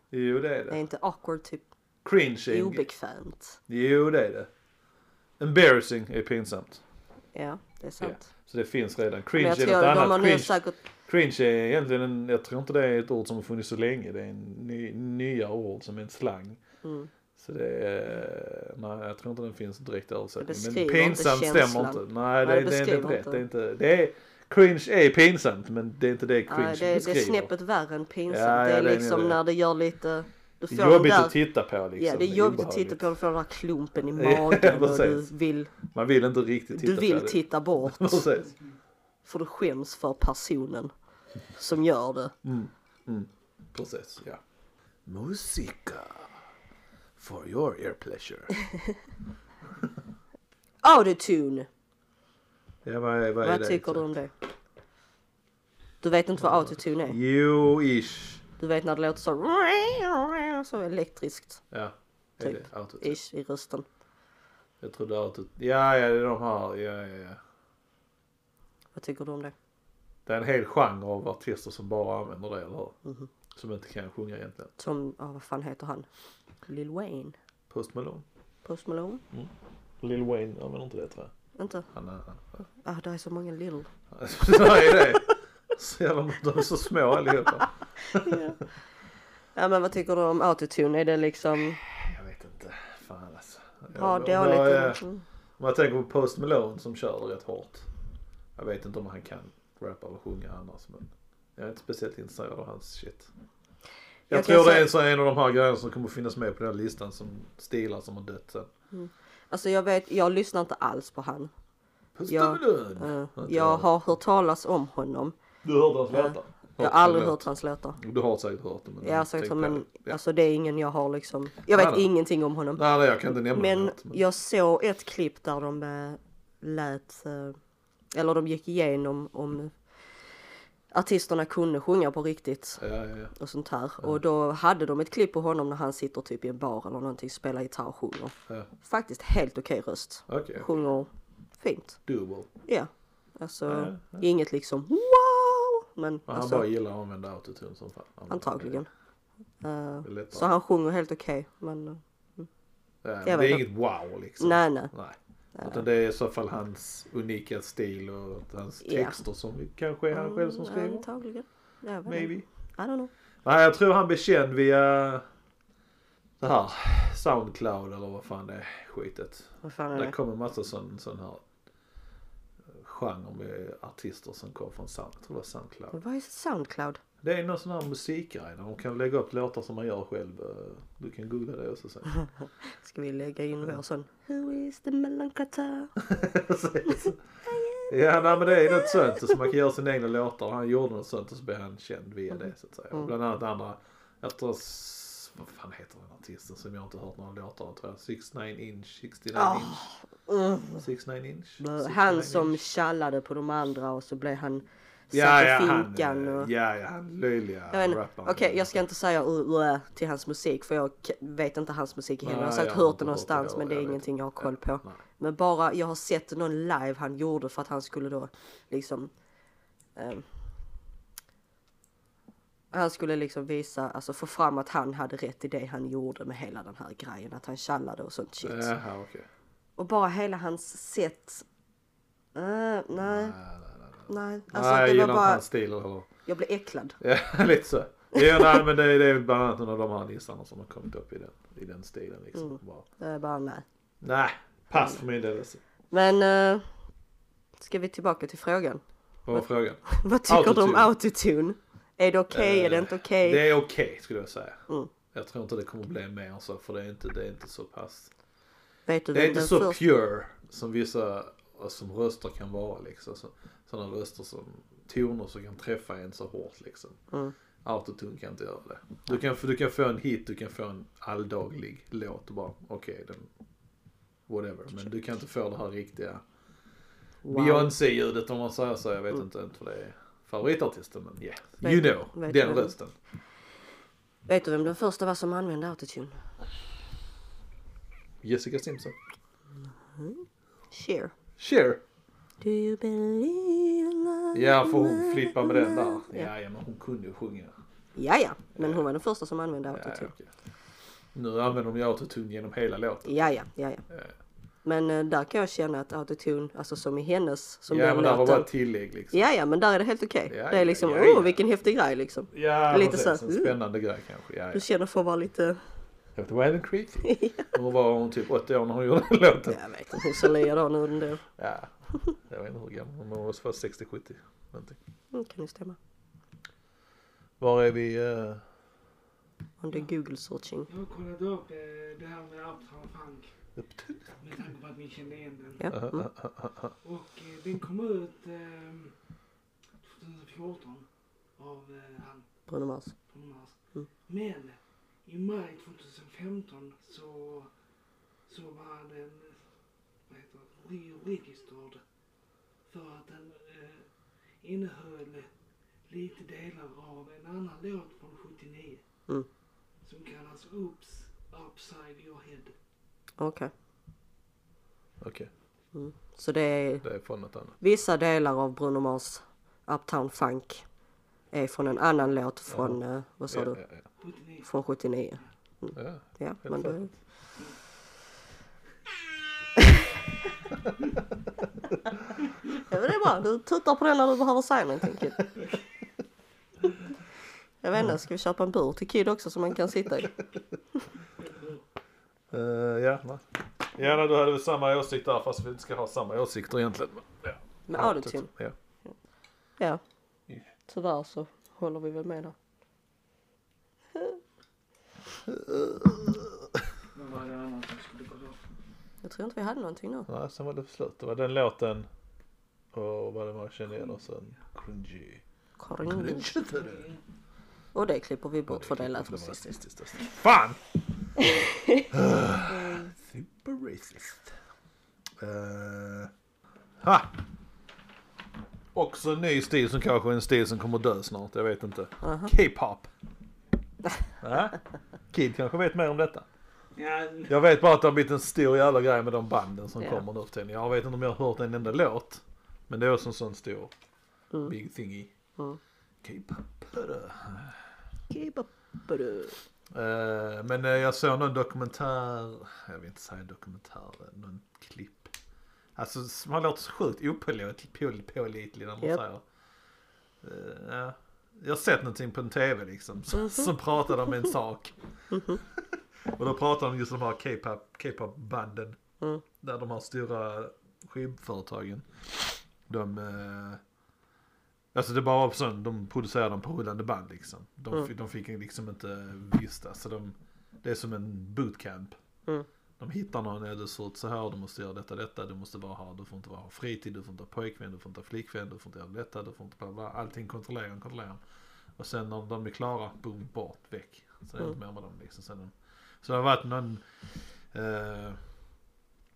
S2: Jo, det är
S1: det är
S2: det.
S1: inte awkward typ
S2: Cringe är...
S1: obekvämt.
S2: Jo, det är det. Embarrassing är pinsamt.
S1: Ja, det är sant.
S2: Så det finns redan. Cringe är något annat. Cringe,
S1: säkert,
S2: cringe är egentligen en, jag tror inte det är ett ord som har funnits så länge. Det är en ny, nya ord som är en slang.
S1: mm,
S2: Så det är, nej jag tror inte den finns direkt översättning. Men pinsamt
S1: inte
S2: stämmer inte. Nej, det,
S1: Nej,
S2: det,
S1: det
S2: är inte rätt. Det är inte, det är, cringe är pinsamt men det är inte det cringe
S1: ja, det, det är snäppet värre än pinsamt.
S2: Ja, ja,
S1: det är
S2: är
S1: liksom
S2: det.
S1: när det gör lite, du får
S2: är jobbigt
S1: där,
S2: att titta på liksom.
S1: Ja, det är jobbigt att titta på, du får den där klumpen i
S2: Ja,
S1: magen och du vill,
S2: Man vill inte riktigt titta
S1: du vill
S2: på det.
S1: titta bort.
S2: Precis.
S1: För du skäms för personen som gör det.
S2: Mm. Mm. Precis, ja. Musika. For your ear pleasure.
S1: Autotune,
S2: Ja, vad är, vad
S1: vad tycker du om det? Du vet inte vad autotune är?
S2: Jo, ish.
S1: Du vet när det låter så, så elektriskt,
S2: Ja. Är
S1: Typ.
S2: det autotune?
S1: ish, i rösten.
S2: Jag trodde auto... Ja, ja, det är de här. Ja, ja, ja.
S1: Vad tycker du om det?
S2: Det är en hel genre av artister som bara använder det, eller hur?
S1: Mhm.
S2: Som inte kan sjunga egentligen.
S1: Som, ja vad fan heter han? Lil Wayne?
S2: Post Malone.
S1: Post Malone?
S2: Lil Wayne använder inte det tror jag.
S1: Inte?
S2: Han är...
S1: Ah, det är så många Lil.
S2: Nej, det är så jävla... De är så små allihopa.
S1: Ja men vad tycker du om autotune? Är det liksom,
S2: Jag vet inte. Fan alltså.
S1: ha
S2: Jag-
S1: dåligt?
S2: jag-
S1: Mm.
S2: Om man tänker på Post Malone som kör rätt hårt. Jag vet inte om han kan rappa eller sjunga annars men jag är inte speciellt intresserad av hans shit. Jag,
S1: Jag
S2: tror det är
S1: säga-
S2: en, av de här grejerna som kommer finnas med på den här listan som stilar som har dött sen.
S1: Alltså jag vet, jag lyssnar inte alls på han.
S2: Post
S1: Ja,
S2: Malone!
S1: Eh, jag har hört talas om honom.
S2: Du har hört hans låtar?
S1: Jag har aldrig hört hans låtar.
S2: Du har säkert hört det men
S1: Jag har
S2: på
S1: men.
S2: Ja.
S1: alltså det är ingen jag har liksom. Jag vet
S2: Nej, nej.
S1: ingenting om honom.
S2: Nej, nej jag kan inte nämna
S1: Men
S2: något. Men...
S1: jag såg ett klipp där de eh, lät, eh, eller de gick igenom om artisterna kunde sjunga på riktigt
S2: Ja, ja, ja.
S1: och sånt här. Och då hade de ett klipp på honom när han sitter typ i en bar eller någonting, spelar gitarr och sjunger. Faktiskt helt okej röst.
S2: Okej,
S1: Sjunger fint.
S2: doable.
S1: Ja. Alltså inget liksom wow! Men
S2: Men han
S1: alltså
S2: bara gillar att använda autotune som fan. Han-
S1: antagligen.
S2: Lättare.
S1: så han sjunger helt okej. Men eh,
S2: Ja,
S1: Jag
S2: men det är inget wow liksom.
S1: nej nej.
S2: Nej. Utan det är i så fall hans unika stil och hans
S1: Ja.
S2: texter som kanske är han själv som
S1: Mm,
S2: skriver.
S1: Antagligen. Vet
S2: Maybe.
S1: I don't know.
S2: Nej, jag tror han blev känd via det här Soundcloud eller vad fan det är skitet.
S1: Vad fan är
S2: Det
S1: det?
S2: kommer en massa sån, sån här genre med artister som kommer från Sound, jag tror det var Soundcloud.
S1: Vad är Soundcloud?
S2: Det är någon sån här musikgrej där de kan lägga upp låtar som man gör själv. Eh, Du kan googla det också sen.
S1: Ska vi lägga in vår sån Who is the?
S2: Precis. ja, nej, men det är något sånt. Så man kan göra sina egna låtar. Han gjorde något sånt och så blev han känd via det så att säga.
S1: Mm.
S2: Bland annat andra, s- vad fan heter den artisten som jag inte hört några låtar av tror jag. 69 inch, 69
S1: Ah,
S2: inch,
S1: mm.
S2: 69 inch. 69
S1: Han som
S2: inch.
S1: tjallade på de andra och så blev han
S2: Ja, ja, han,
S1: finkan
S2: eh,
S1: och...
S2: ja, ja, han löjliga rapparen.
S1: Okej, jag ska inte säga uh, till hans musik för jag vet inte hans musik heller. Jag har säkert hört det någonstans men det är ingenting jag har koll på.
S2: Nej.
S1: Men bara, jag har sett någon live han gjorde för att han skulle då liksom ehm, Han skulle liksom visa, alltså få fram att han hade rätt i det han gjorde med hela den här grejen, att han tjallade och sånt shit.
S2: Jaha, okej.
S1: Och bara hela hans sätt. Uh, nej,
S2: Nej, nej.
S1: Alltså
S2: Nej, jag
S1: det
S2: gillar
S1: var
S2: inte
S1: bara,
S2: hans stil eller
S1: jag blev äcklad.
S2: Ja, lite så. Ja, nej, men det, det är bland annat en av de här nissarna som har kommit upp i den, i den stilen liksom.
S1: Mm.
S2: Bara,
S1: Det är bara nej.
S2: nej, pass för min del.
S1: Men uh, ska vi tillbaka till frågan?
S2: Vad var frågan?
S1: Vad tycker du om
S2: Autotune.
S1: autotune? Är det okej? är det
S2: Eh,
S1: inte okej?
S2: Det är okej skulle jag säga.
S1: Mm.
S2: Jag tror inte det kommer bli mer än så för det är inte, det är inte så pass.
S1: Vet du
S2: Det är inte så
S1: första-
S2: pure som vissa som röster kan vara liksom. Så, sådana röster som toner som kan träffa en så hårt liksom.
S1: Mm.
S2: Autotune kan inte göra det. Du kan, du kan få en hit, du kan få en alldaglig låt och bara okej den whatever. Men du kan inte få det här riktiga
S1: Wow.
S2: Beyoncé-ljudet om man säger så. Jag vet inte inte vad det är favoritartisten men yeah.
S1: Vet
S2: You know,
S1: vet du
S2: den
S1: vem-
S2: rösten.
S1: Vet du vem den första var som använde autotune?
S2: Jessica Simpson.
S1: Cher.
S2: Cher.
S1: Do you believe in love?
S2: Ja för hon flippar med den där. Ja, ja men hon kunde ju sjunga.
S1: Ja, ja. Men hon var den första som använde
S2: Ja,
S1: autotune.
S2: okej. Nu använder de ju autotune genom hela låten.
S1: Ja, ja, ja, ja.
S2: Ja.
S1: Men eh, där kan jag känna att autotune, alltså som i hennes, som
S2: ja
S1: den
S2: men det var bara ett tillägg liksom.
S1: Ja, ja, men där är det helt okej.
S2: Ja,
S1: det är
S2: ja,
S1: liksom,
S2: ja,
S1: åh
S2: ja.
S1: vilken häftig grej liksom.
S2: Ja
S1: Lite
S2: precis,
S1: så,
S2: en
S1: mm.
S2: spännande grej kanske. Ja,
S1: Du
S2: ja.
S1: känner för att vara lite,
S2: vet Wild and Creepy. Hon var hon typ 80 år när hon gjorde den låten.
S1: jag vet inte hur Celia då nu ändå.
S2: Ja. Jag vet inte hur gammal hon var. Hon var först 60-70 någonting.
S1: Mm, kan ju stämma.
S2: Var är vi? Uh...
S1: Är google searching.
S3: Jag har kollat upp eh, det här med Uptown Funk. Med tanke på att vi kände igen den.
S1: Ja. Mm.
S3: Och eh, den kom ut eh, 2014 av eh, han
S1: Bruno Mars.
S3: Bruno Mars.
S1: Mm.
S3: Men i maj 2015 så, så var den det, re-registrerad för att den eh, innehöll lite delar av en annan låt från 79
S1: Mm.
S3: som kallas Oops Upside Your Head.
S1: Okej.
S2: Okej,
S1: Så det är
S2: det är från något annat.
S1: vissa delar av Bruno Mars Uptown Funk är från en annan låt från, eh, vad sa
S2: Ja,
S1: du?
S2: ja, ja.
S3: 79.
S1: Från 79.
S2: Ja.
S1: Ja,
S2: Helt
S1: men då... ja, men det är bra. Du tuttar på den när du behöver säga någonting Kid. Jag vet inte, ska vi köpa en bur till Kid också som man kan sitta i?
S2: Uh, ja, nej. Ja, nej, då hade vi samma åsikt där fast vi inte ska ha samma åsikter egentligen. Ja.
S1: Med autotune?
S2: Ja.
S1: Ja. Tyvärr så håller vi väl med där.
S3: Vad var det annat som skulle gå?
S1: Jag tror inte vi hade någonting nu.
S2: Nej, sen var det slut. Det var den låten och vad det var jag kände igen och sen cringy.
S1: Cringe. Och det klipper vi bort för det lät
S2: rasistiskt. Fan! Super racist. Uh, ha! Också en ny stil som kanske är en stil som kommer dö snart. Jag vet inte.
S1: Aha.
S2: K-pop. Ja? Kid kanske vet mer om detta.
S3: Ja,
S2: Jag vet bara att det har blivit en stor jävla grej med de banden som
S1: Ja.
S2: kommer nu för tiden. Jag vet inte om jag har hört en enda låt. Men det är också en sån stor
S1: Mm.
S2: big thingy.
S1: Mm. Keep up with it.
S2: Eh, men eh, jag såg någon dokumentär, jag vill inte säga dokumentär, någon klipp. Alltså man låter så sjukt opålitlig på- pålitlig när man
S1: Japp.
S2: säger. Ja. Jag har sett någonting på en tv liksom som,
S1: Mhm.
S2: som pratade om en sak. Och då pratade de om just de här K-pop, K-pop banden.
S1: Mm.
S2: Där de här stora skivföretagen. De, eh, alltså det bara var så, de producerade dem på rullande band liksom. De,
S1: Mm.
S2: de fick liksom inte vistas. Så de, det är som en bootcamp.
S1: Mm.
S2: De hittar någon, ja du ser ut så här, du måste göra detta, detta, du måste vara här, du får inte vara ha fritid, du får inte ha pojkvän, du får inte ha flickvän, du får inte göra detta, du får inte bla bla, allting kontrollerar, kontrollerar. Och sen när de är klara, boom, bort, väck. Så det är inte mer med dem liksom. Sen så det har varit någon eh,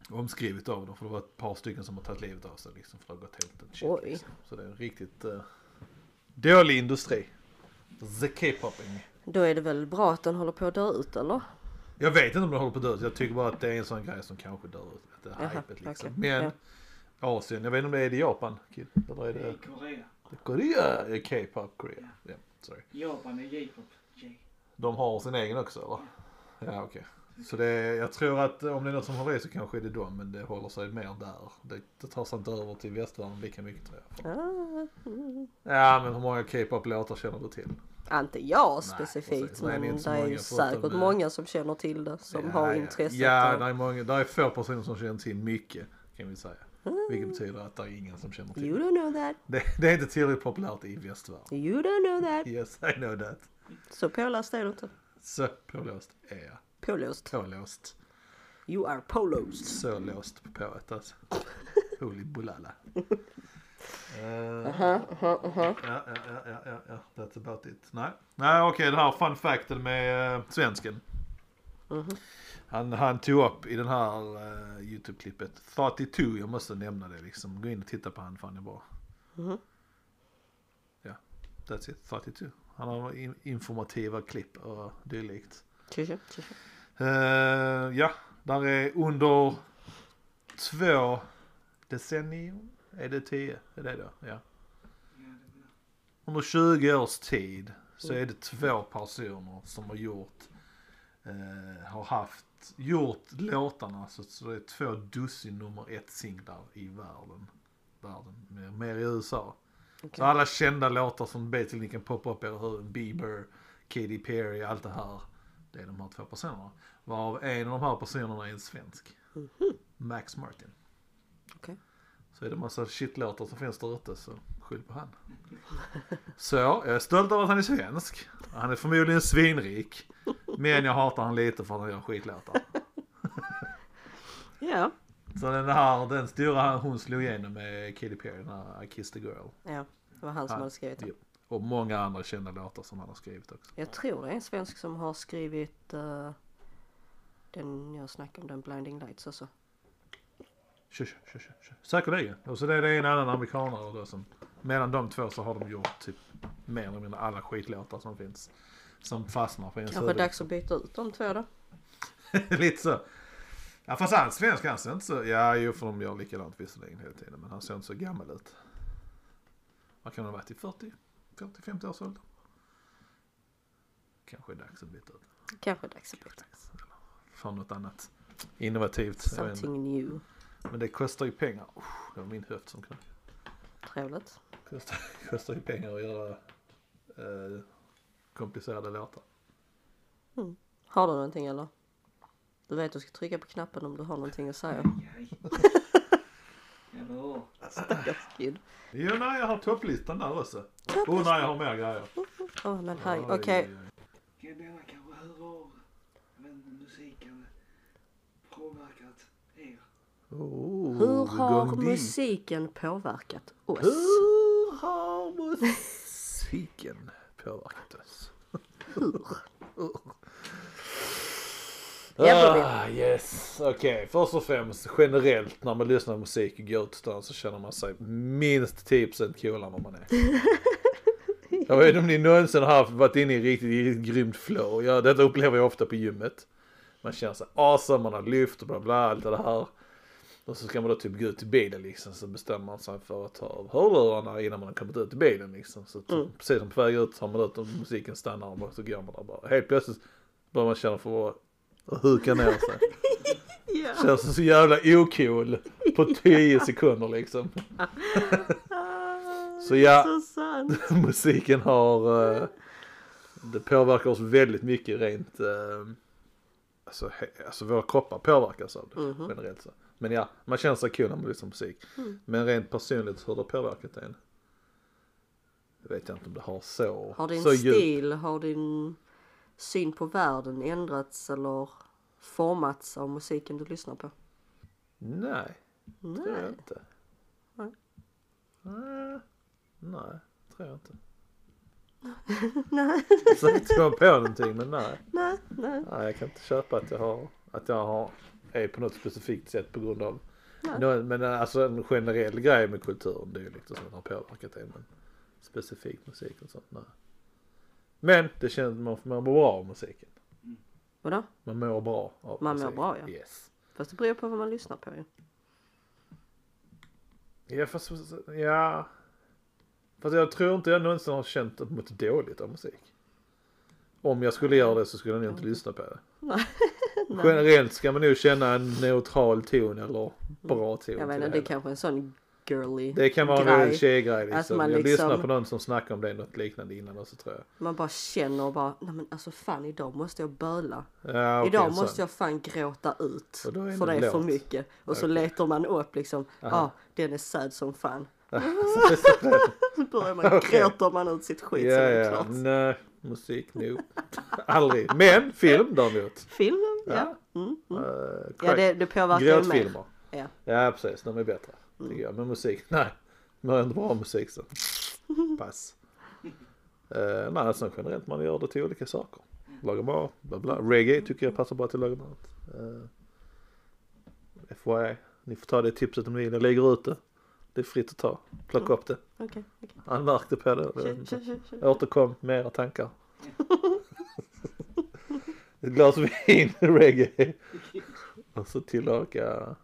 S2: omskrivet av dem, för det var ett par stycken som har tagit livet av sig liksom, för det har gått helt ett shit,
S1: Oj.
S2: liksom. Så det är en riktigt eh, dålig industri. The K-popping.
S1: Då är det väl bra att den håller på att dö ut eller?
S2: Jag vet inte om det håller på att dö ut. Jag tycker bara att det är en sån grej som kanske dör ut. Det är
S1: Jaha,
S2: hypet liksom.
S1: okej.
S2: Men
S1: Ja.
S2: Asien, jag vet inte om det är i Japan, Kid. Eller är
S3: det är
S2: det
S3: Korea.
S2: Korea? Är K-pop Korea? Ja, sorry.
S3: Japan är J-pop. J.
S2: De har sin egen också eller? Ja okej. Så det är, jag tror att om det är något som håller i så kanske är det dem, men det håller sig mer där. Det, det tar sig inte över till västvärlden lika mycket tror jag.
S1: Ah, mm.
S2: Ja men hur många K-pop låtar känner du till?
S1: Inte jag specifikt.
S2: Nej, det är
S1: men det är ju
S2: många,
S1: säkert många som känner till det som
S2: ja,
S1: har
S2: ja.
S1: intresset.
S2: Ja, det är många, det är få personer som känner till mycket kan vi säga. Vilket betyder att det är ingen som känner till
S1: You don't know that.
S2: det. Det är inte tillräckligt populärt i västvärlden.
S1: You don't know that.
S2: Yes, I know that.
S1: Så påläst är du inte.
S2: Så pålåst är jag.
S1: Pålåst.
S2: Pålåst.
S1: You are polos.
S2: Så låst på pået alltså. Holy bulala. Eh,
S1: Aha, aha, aha.
S2: Ja, ja, ja, ja, ja, that's about it. Nej, Nej okej, det här fun facten med uh, svensken.
S1: Mhm.
S2: Han, han tog upp i den här uh, YouTube-klippet 32, jag måste nämna det liksom. Gå in och titta på han, fan är bra.
S1: Mhm.
S2: Ja, that's it, 32. Han har in, informativa klipp och dylikt. Uh, ja, där är under två decennier. Är det tio? Är det då? Ja. Under 20 års tid så är det två personer som har gjort, eh, har haft, gjort låtarna så, så det är två dussin nummer ett singlar i världen. Världen, mer, mer i USA. Så
S1: Okej.
S2: alla kända låtar som basically kan poppa upp i era huvuden, Bieber, Katy Perry, allt det här. Det är de här två personerna. Varav en av de här personerna är en svensk. Max Martin.
S1: Okej.
S2: Så är det massa shitlåtar som finns där ute så skyll på han. Så jag är stolt över att han är svensk. Han är förmodligen svinrik. Men jag hatar han lite för att han gör skitlåtar.
S1: Ja,
S2: Så den här, den stora hon slog igenom med Katy Perry, den här I kissed a girl.
S1: ja. Det var han som
S2: Han-
S1: hade skrivit den.
S2: ja. Och många andra kända låtar som han har skrivit också.
S1: Jag tror det är en svensk som har skrivit eh, den jag snackade om, den Blinding Lights också.
S2: Säkerligen. Och så det är det en annan amerikanare då som, mellan de två så har de gjort typ mer eller mindre alla skitlåtar som finns. Som fastnar på ens
S1: Kanske
S2: huvud.
S1: dags att byta ut de två då.
S2: Lite så. Ja fast han svensk han ser inte så, ja jo för de gör likadant visserligen hela tiden men han ser inte så gammal ut. Vad kan han ha varit i 40, 40, 50 års ålder? Kanske är dags att byta ut.
S1: Kanske dags att byta.
S2: För något annat innovativt.
S1: Something new.
S2: Men det kostar ju pengar. Usch, det var min höft som knöt.
S1: Trevligt.
S2: Kostar, kostar ju pengar att göra eh, komplicerade låtar.
S1: Har du någonting eller? Du vet du ska trycka på knappen om du har någonting att säga. Stackars kid.
S2: Jo nej jag har topplistan där också. Oh nej jag har mer grejer.
S1: Åh men hej, okej.
S3: Kan denna kanske jag vet inte, musiken påverkat er?
S2: Oh,
S1: Hur har
S2: gång
S1: musiken påverkat oss?
S2: Hur har musiken påverkat oss?
S1: Hur?
S2: Ah, yes, okej. Först och främst generellt när man lyssnar på musik och går ut så känner man sig minst 10% coolare än man är. Jag vet inte om ni någonsin har varit inne i riktigt, riktigt grymt flow. Ja, detta upplever jag ofta på gymmet. Man känner sig awesome, man har lyft och bla bla, allt det här. Och så ska man då typ gå ut i bilen liksom, så bestämmer man sig för att ta av hörlurarna innan man har kommit ut i bilen liksom. Så typ, precis som på väg ut har man ut och musiken stannar och så går man där bara. Helt plötsligt börjar man känna för att huka ner sig.
S1: Ja.
S2: Känns så jävla ocool på 10 sekunder liksom. Så ja,
S1: Så
S2: musiken har, eh, det påverkar oss väldigt mycket rent, eh, alltså, alltså våra kroppar påverkas av det
S1: Mhm.
S2: generellt så. Men ja, man känner sig cool när man lyssnar på musik.
S1: Mm.
S2: Men rent personligt hur det har påverkat en. Det vet jag inte om det har så.
S1: Har din
S2: så
S1: stil, har din syn på världen ändrats eller formats av musiken du lyssnar på?
S2: Nej, tror jag
S1: Nej.
S2: inte.
S1: Nej.
S2: Nej, nej, tror jag inte.
S1: Nej,
S2: Så jag inte kom på någonting men nej.
S1: nej, nej.
S2: Nej, jag kan inte köpa att jag har, att jag har, är på något specifikt sätt på grund av
S1: Nej.
S2: Nå- men alltså en generell grej med kulturen, det är ju liksom som har påverkat det men specifikt musik och sånt, nej. Men det känns, man, man mår bra av musiken.
S1: Vadå?
S2: Man mår bra av
S1: Man mår bra, ja.
S2: Yes.
S1: Fast det beror på vad man lyssnar på ju.
S2: Ja fast, ja. Fast jag tror inte jag någonsin har känt att mått dåligt av musik. Om jag skulle göra det så skulle jag nog inte lyssna på det.
S1: Nej.
S2: Generellt ska man nog känna en neutral ton eller bra ton.
S1: Jag vet inte, det är kanske en sån girly
S2: Det kan vara en
S1: grej.
S2: grej. tjejgrej liksom.
S1: Att man
S2: Jag
S1: liksom-
S2: lyssnade på någon som snackade om det något liknande innan också tror jag.
S1: Man bara känner och bara, nej men alltså fan idag måste jag böla.
S2: Ja, okej,
S1: idag
S2: så.
S1: måste jag fan gråta ut.
S2: Och är
S1: För det är för mycket. Och så
S2: Okej.
S1: letar man upp liksom, ja ah, den är sad som fan.
S2: ja,
S1: Så börjar man, gråter man ut sitt skit så är det
S2: ja.
S1: klart.
S2: Nej, musik nog. Aldrig. Men film däremot.
S1: Filmen ja. Mm, mm.
S2: Eh,
S1: ja det, det påverkar ju mer.
S2: Gråtfilmer.
S1: Ja.
S2: Ja precis, de är bättre. Tycker jag. Men musik, nej. Man har inte bra musik så. Pass. Uh, nej, sen generellt man gör det till olika saker. Lagar mat, bla bla. Reggae tycker jag passar bra till att laga mat. Uh, FYI, ni får ta det tipset om ni vill. Jag lägger ut det. Det är fritt att ta. Plocka upp det.
S1: Okej, okej.
S2: Anmärkte på det.
S1: Kör, kör, kör, kör.
S2: Återkom med era tankar. Ett glas vin, reggae. Och så tillaga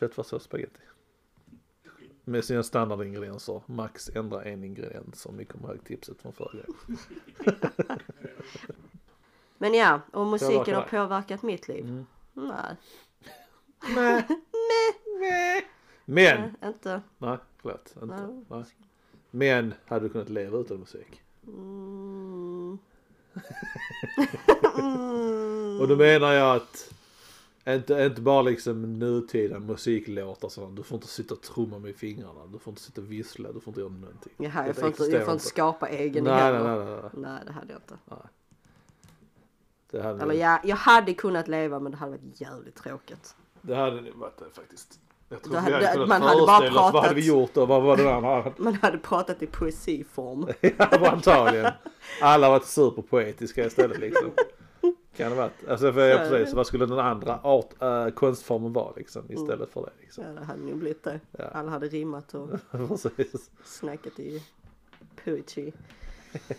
S2: köttfärssås och spagetti. Med sina standardingredienser. Max ändra en ingrediens om ni kommer ihåg tipset från förra gången.
S1: Men ja, och musiken har påverkat mitt liv.
S2: Mm.
S1: Nej,
S2: Men!
S1: nej, inte.
S2: Nej, förlåt. Inte.
S1: Nej.
S2: Nej. Men hade du kunnat leva utan musik?
S1: Mm. mm.
S2: Och då menar jag att inte, inte bara liksom nutida musiklåtar sådana. Du får inte sitta och trumma med fingrarna. Du får inte sitta och vissla. Du får inte göra någonting.
S1: Jaha, jag
S2: Det
S1: får inte, jag får inte skapa egen
S2: Nej, nej,
S1: heller.
S2: nej, nej, nej.
S1: Nej, det hade jag inte.
S2: Det hade,
S1: Eller ja, jag hade kunnat leva men det hade varit jävligt tråkigt.
S2: det hade nog varit det faktiskt. Jag tror
S1: Då
S2: vi
S1: hade-
S2: hade kunnat
S1: man hade bara
S2: föreställa oss vad hade vi
S1: pratat.
S2: gjort och vad var det andra?
S1: Man hade pratat i poesiform.
S2: Ja, antagligen. Alla varit superpoetiska istället liksom. Kan det varit. Alltså för jag
S1: det.
S2: precis, vad skulle den andra art, äh, konstformen vara liksom istället för det liksom.
S1: Ja, det hade nog blivit det.
S2: Ja.
S1: Alla hade rimmat och snackat i poetry.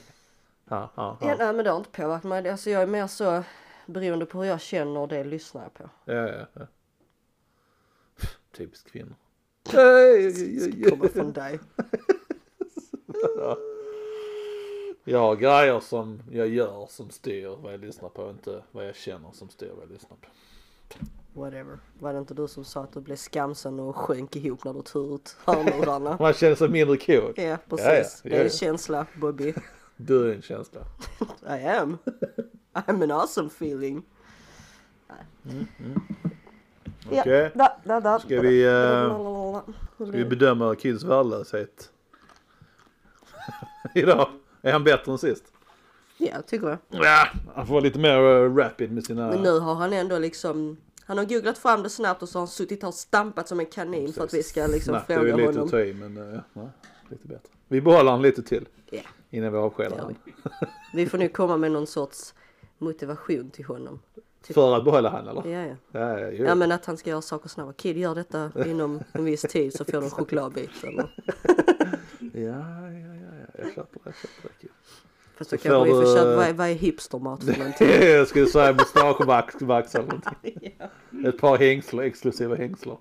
S2: Ja, ja,
S1: Ja. nej, men det har inte påverkat mig. Alltså jag är mer så beroende på hur jag känner och det lyssnar jag på.
S2: ja, ja, ja. Typiskt kvinnor.
S1: Ska komma från dig.
S2: Ja. Jag har grejer som jag gör som styr vad jag lyssnar på, inte vad jag känner som styr vad jag lyssnar på.
S1: Whatever. Var det inte du som sa att du blev skamsen och sjönk ihop när du tog ut hörlurarna?
S2: Man känner sig mindre cool.
S1: Ja, precis.
S2: Ja, ja,
S1: Det
S2: ja,
S1: är en
S2: ja.
S1: känsla, Bobby.
S2: Du är en känsla.
S1: I am. I'm an awesome feeling.
S2: Okej.
S1: da, da, da.
S2: Ska vi, eh, Ska vi bedöma Kids värdelöshet? Idag. Är han bättre än sist?
S1: Ja, tycker jag.
S2: Ja, han får vara lite mer eh, rapid med sina...
S1: Men nu har han ändå liksom han har googlat fram det snabbt och så har han suttit här och stampat som en kanin för att vi ska liksom
S2: Snabbt är
S1: fråga
S2: ju lite
S1: honom.
S2: att ta i men eh, ja, lite bättre. Vi behåller han lite till
S1: Ja,
S2: innan vi avskedar honom.
S1: vi. Vi får nu komma med någon sorts motivation till honom.
S2: För att behålla han eller?
S1: Ja, ja.
S2: Ja, ja.
S1: Ja men att han ska göra saker snabbare. Kid gör detta inom en viss tid så får du en chokladbit eller.
S2: ja, ja, ja, ja. Jag köper det, jag köper det. Kid.
S1: Fast då vi
S2: får
S1: får
S2: du-
S1: vad vad är hipstermat för någonting?
S2: jag skulle säga mustaschvax vax eller någonting. Ett par hängsler, exklusiva hängsler.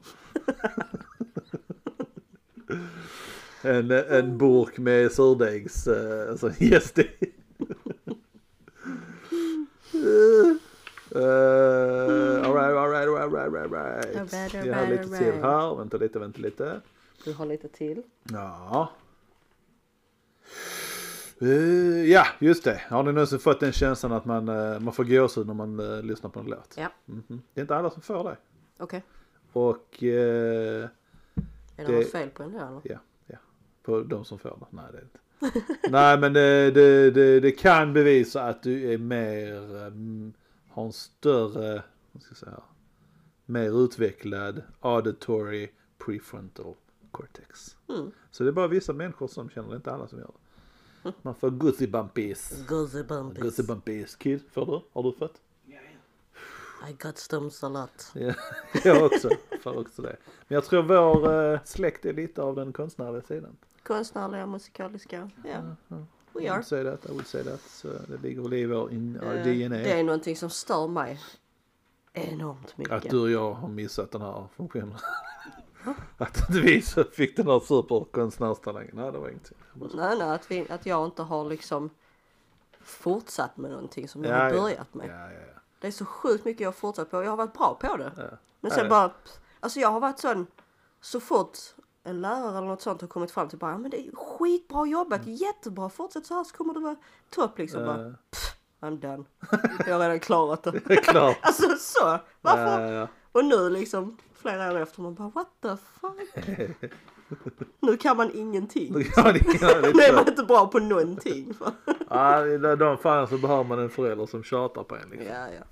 S2: en, en burk med surdegs, uh, alltså jäst i. Uh, alright, alright, alright, alright, alright.
S1: Alright,
S2: Jag har lite till här, vänta lite, vänta lite.
S1: Du har lite till.
S2: Ja. Eh, ja, just det. Har ni någonsin fått den känslan att man, eh, man får gåshud när man eh, lyssnar på en låt?
S1: Ja,
S2: Mhm. Det är inte alla som får det.
S1: okej.
S2: Och eh,
S1: Är det,
S2: Det-
S1: något fel på den där eller?
S2: ja, ja. På de som får det. Nej, det är inte. Nej, men det, det, det, det kan bevisa att du är mer, um, har en större, vad ska jag säga, mer utvecklad auditory prefrontal cortex.
S1: Mm.
S2: Så det är bara vissa människor som känner det, inte alla som gör det. Man får bumpies.
S1: Goosey bumpies.
S2: Kid, får du? Har du fått?
S1: I got stumps a lot.
S2: Ja, jag också. Får också det. Men jag tror vår eh, släkt är lite av den konstnärliga sidan.
S1: Konstnärliga, musikaliska. Ja,
S2: ja.
S1: we
S2: I
S1: are.
S2: would say that, I would say that. Så det ligger väl i vår in, our
S1: Eh,
S2: DNA.
S1: Det är någonting som stör mig enormt mycket.
S2: Att du och jag har missat den här funktionen. att inte vi så fick den här superkonstnärstalangen. Nej, det var ingenting.
S1: Nej, nej, att, vi, att jag inte har liksom fortsatt med någonting som jag
S2: Ja,
S1: har
S2: ja.
S1: börjat med.
S2: Ja, ja, ja.
S1: Det är så sjukt mycket jag har fortsatt på. Jag har varit bra på det. Men sen bara, alltså jag har varit sån, så fort en lärare eller något sånt har kommit fram till bara, "Ja, men det är skitbra jobbat, jättebra, fortsätt så här så kommer det vara topp liksom. Bara,
S2: Eh,
S1: I'm done. Jag har redan klarat det.
S2: Det.
S1: Alltså så, varför? Och nu liksom, flera år efter, man bara what the fuck? nu kan man ingenting.
S2: Ja, är
S1: Nu
S2: lite
S1: är
S2: så.
S1: man inte bra på någonting.
S2: Ja, i de- fallen så behöver man en förälder som tjatar på en liksom.
S1: ja, ja.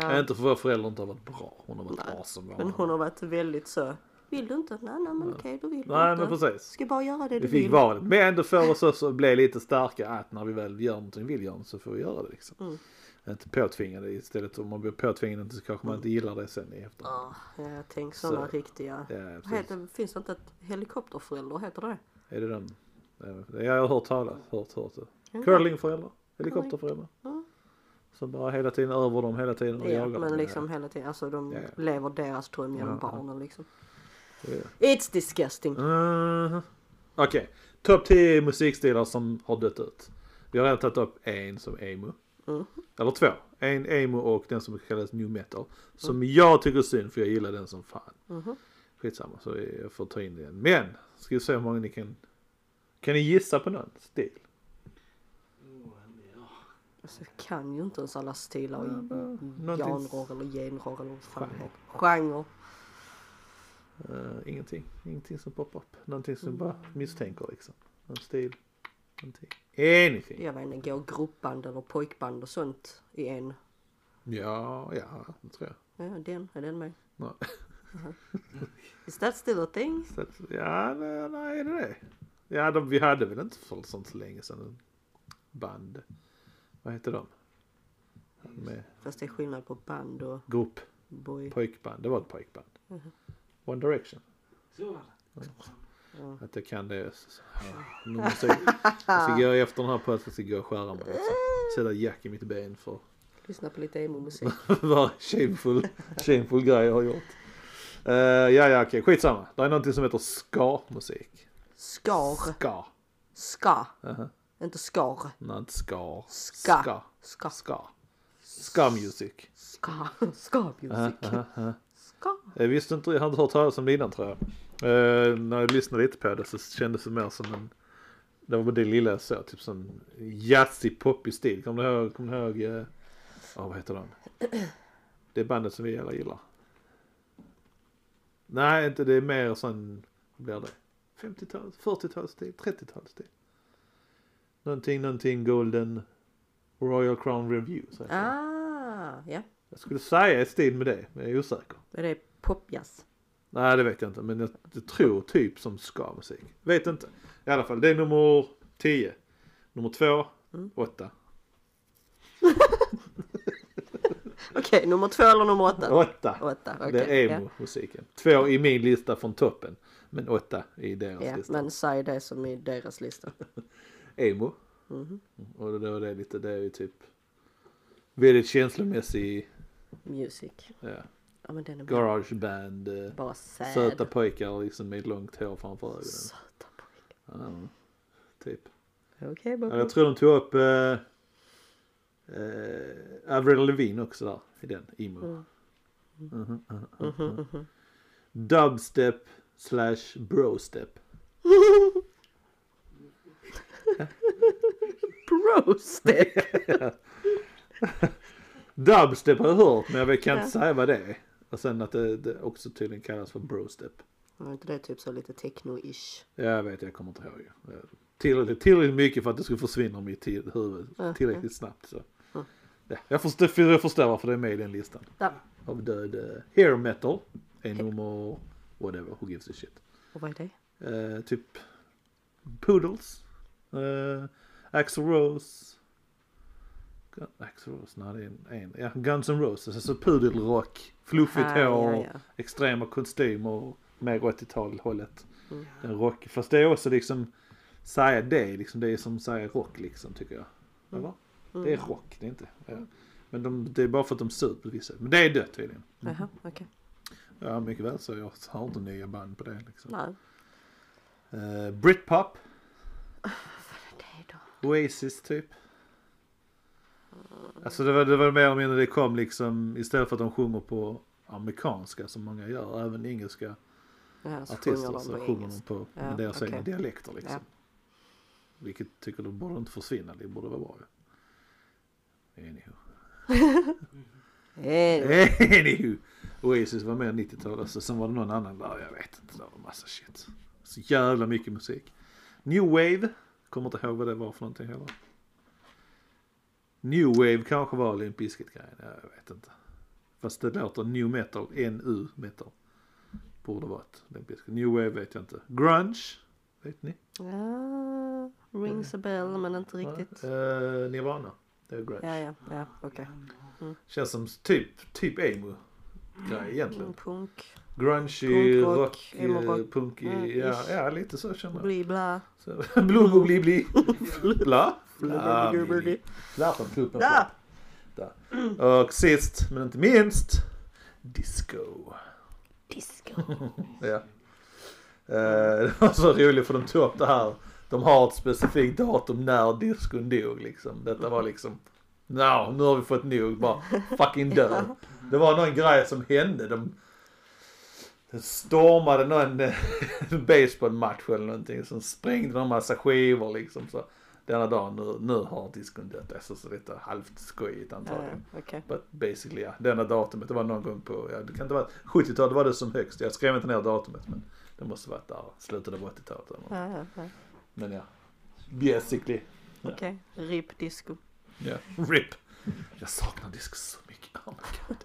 S1: Ja,
S2: Inte för vår förälder inte har varit bra. Hon har varit awesome.
S1: men hon har varit väldigt så. Vill du inte? Nej, nej men okej, då vill du
S2: Nej
S1: inte.
S2: men precis.
S1: Ska bara göra det du
S2: Vi fick
S1: vill.
S2: valet. Men det får oss också bli lite starka att när vi väl gör någonting vi vill göra så får vi göra det liksom.
S1: Mm.
S2: Inte påtvingade istället. Om man blir påtvingad så kanske man inte gillar det sen i efterhand.
S1: Ja, tänk sådana
S2: Så.
S1: riktiga.
S2: Ja,
S1: heter, finns det inte ett helikopterförälder? Heter det
S2: Är det den? Ja, Jag har hört talas, hört, hört det.
S1: Ja.
S2: Curlingföräldrar, helikopterföräldrar.
S1: Ja.
S2: Som bara hela tiden över dem hela tiden och
S1: Ja,
S2: jagar
S1: men
S2: dem.
S1: liksom hela tiden. Alltså de
S2: Ja.
S1: lever deras dröm genom
S2: Ja.
S1: barnen liksom.
S2: Ja.
S1: It's disgusting.
S2: Mhm. Okej, topp 10 musikstilar som har dött ut. Vi har redan tagit upp en som emo.
S1: Mm.
S2: Eller två. En emo och den som kallas new metal. Som jag tycker är synd för jag gillar den som fan.
S1: Mhm.
S2: Skitsamma så jag får ta in den. Men, ska vi se hur många ni kan... Kan ni gissa på någon stil?
S1: Alltså, jag kan ju inte ens alla stilar och genrer eller genrer eller vad fan. Genre.
S2: Uh, ingenting. Ingenting som poppar upp. Någonting som bara misstänker liksom. Någon stil. Någonting. Anything.
S1: Jag vet inte, går gruppband eller pojkband och sånt i en.
S2: Ja, ja, det tror jag.
S1: Ja, den, är den med?
S2: Nej.
S1: Is that still a thing?
S2: Att, ja, nej, nej, är det det? Ja, de, vi hade väl inte för sånt så länge sedan en band. Vad heter de? Med
S1: Fast det är skillnad på band och
S2: grupp,
S1: boy.
S2: pojkband. Det var ett pojkband.
S1: Mhm.
S2: One Direction.
S3: Så var det.
S1: Ja.
S2: Att jag kan det. så- ja, nu måste jag, jag ska gå efter den här podden, jag ska gå och skära mig. Sätta jack i mitt ben för
S1: Lyssna på lite emo-musik.
S2: vad shameful, shameful grej jag har gjort. Uh, ja, ja, okej, skitsamma. Det är någonting som heter ska-musik.
S1: Skar.
S2: Ska.
S1: Ska.
S2: Aha.
S1: Inte skar.
S2: Nej, inte ska.
S1: Ska.
S2: Ska.
S1: Ska.
S2: Ska. Ska music.
S1: Ska. Ska-musik. Ska.
S2: Jag visste inte, jag hade inte hört talas om det innan tror jag. Eh, när jag lyssnade lite på det så kändes det mer som en, det var det lilla jag såg, typ sån jazzig poppig stil. Kommer du ihåg, kommer du ihåg, eh, ja vad heter den? Det bandet som vi alla gillar. Nej, inte det är mer sån, vad blir det? 50-tals, 40-talsstil, 30-talsstil. Någonting, någonting Golden Royal Crown Review. Så
S1: Ah, ja.
S2: jag skulle säga i stil med det, men jag är osäker.
S1: Är det popjazz?
S2: Nej det vet jag inte men jag, jag tror typ som ska-musik. Vet inte. I alla fall det är nummer 10. Nummer 2,
S1: Mm.
S2: 8.
S1: Okej, nummer två eller nummer åtta?
S2: 8.
S1: Åtta, okej.
S2: Det är emo-musiken. Två i min lista från toppen. Men 8 i deras
S1: ja,
S2: lista.
S1: men säg det som i deras lista.
S2: Emo.
S1: Mhm.
S2: Och det var det lite, det är ju typ väldigt känslomässig,
S1: Music.
S2: ja,
S1: Ja men den är bra.
S2: garageband. eh,
S1: Bara sad.
S2: Söta pojkar liksom med långt hår framför ögonen.
S1: Söta pojkar.
S2: Ja, typ.
S1: Okej
S2: Ja,
S1: Bobo.
S2: jag tror de tog upp eh, eh, Avril Lavigne också där i den, emo.
S1: Mm.
S2: Mhm, mhm,
S1: Mhm,
S2: mhm.
S1: mhm.
S2: Dubstep slash brostep.
S1: Brostep.
S2: Dubstep har jag hört men jag kan
S1: Ja.
S2: inte säga vad det är. Och sen att det, det också tydligen kallas för brostep.
S1: Var inte det typ så lite techno-ish?
S2: Ja, Jag vet, jag kommer inte ihåg. Eh, Tillräckligt, tillräckligt mycket för att det skulle försvinna ur mitt huvud tillräckligt snabbt. Så.
S1: Ja.
S2: Ja, jag, förstår, jag förstår varför det är med i den listan.
S1: Ja.
S2: Av död uh, hair metal är nummer whatever, who gives a shit.
S1: Och vad är det?
S2: Eh, typ Poodles, uh, Axl Rose, Axl Rose, nej det är en. Ja, Guns N' Roses, alltså pudelrock, fluffigt
S1: Ah,
S2: hår,
S1: ja, ja.
S2: extrema kostymer, mer 80-tal hållet.
S1: Mm.
S2: Den rock, fast det är också liksom, säga det liksom, det är som säga rock liksom tycker jag. Eller?
S1: Mm.
S2: Det är rock, det är inte. Ja. Men de, det är bara för att de ser på vissa. Men det är dött tydligen.
S1: Jaha, okej.
S2: Ja, mycket väl så. Jag har inte nya band på det liksom.
S1: Nej.
S2: Uh, Britpop,
S1: Det då?
S2: Oasis typ. Alltså det var, det var mer eller mindre det kom liksom istället för att de sjunger på amerikanska som många gör, även engelska
S1: Ja, så
S2: artister
S1: sjunger
S2: så
S1: på
S2: sjunger de på
S1: Ja,
S2: deras egna
S1: okej.
S2: dialekter liksom. Vilket tycker de borde inte försvinna, det borde vara bra ju. Anywho. Anywho. Oasis var mer 90-tal, alltså, sen var det någon annan där, jag vet inte, det var massa shit. Så jävla mycket musik. New Wave, kommer inte ihåg vad det var för någonting heller. New Wave kanske var Limp Bizkit-grejen, jag vet inte. Fast det låter new metal, NU metal. Borde varit Limp Bizkit. New Wave vet jag inte. Grunge, vet ni?
S1: Ja, rings a bell men inte riktigt.
S2: Uh, Nirvana, det är grunge.
S1: Ja, ja, ja, okej.
S2: Känns som typ, typ emo
S1: Mm,
S2: egentligen.
S1: punk,
S2: Grungy,
S1: Punkrock,
S2: rock,
S1: emo-rock.
S2: eh, punk,
S1: Ja,
S2: ja,
S1: ish.
S2: ja lite så känner jag.
S1: bli bla.
S2: Blå, bli, bli. Bla. Bla. Zlatan-kuppen.
S1: Där!
S2: Där. Och sist men inte minst, disco.
S1: Disco.
S2: Ja. Eh, det var så roligt för de tog upp det här. De har ett specifikt datum när discon dog liksom. Detta var liksom, no, nu har vi fått nog, bara fucking dö. Det var någon grej som hände. De, stormade någon eh, baseballmatch eller någonting. Som sprängde de massa skivor liksom. Så denna dag, nu, nu har discon dött. Alltså, så detta halvt skojigt
S1: Ja,
S2: antagligen.
S1: ja, okej.
S2: But basically ja, denna datumet, det var någon gång på, ja det kan inte vara, 70-talet var det som högst. Jag skrev inte ner datumet men det måste varit där, slutet av 80-talet eller något.
S1: Ja, ja, ja.
S2: Men ja, basically, Ja.
S1: Okej, RIP disco.
S2: Ja, RIP. Jag saknar disco så mycket, oh my god.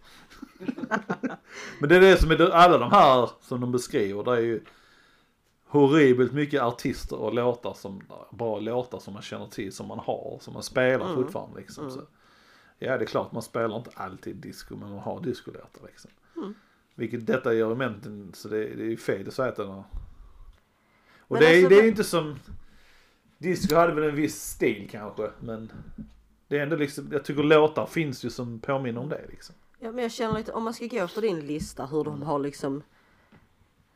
S2: men det är det som är, alla de här som de beskriver, det är ju horribelt mycket artister och låtar som, bra låtar som man känner till, som man har, som man spelar
S1: Mm.
S2: fortfarande liksom. Så. Ja, det är klart man spelar inte alltid disco, men man har discolåtar liksom.
S1: Mm.
S2: Vilket detta gör elementen, så det, det är ju fel att säga att den har... Och
S1: Men
S2: det, är,
S1: alltså,
S2: det är ju inte som... Disco hade väl en viss stil kanske, men det är ändå liksom, jag tycker låtar finns ju som påminner om det liksom.
S1: Ja, men jag känner lite, om man ska gå efter din lista, hur de har liksom,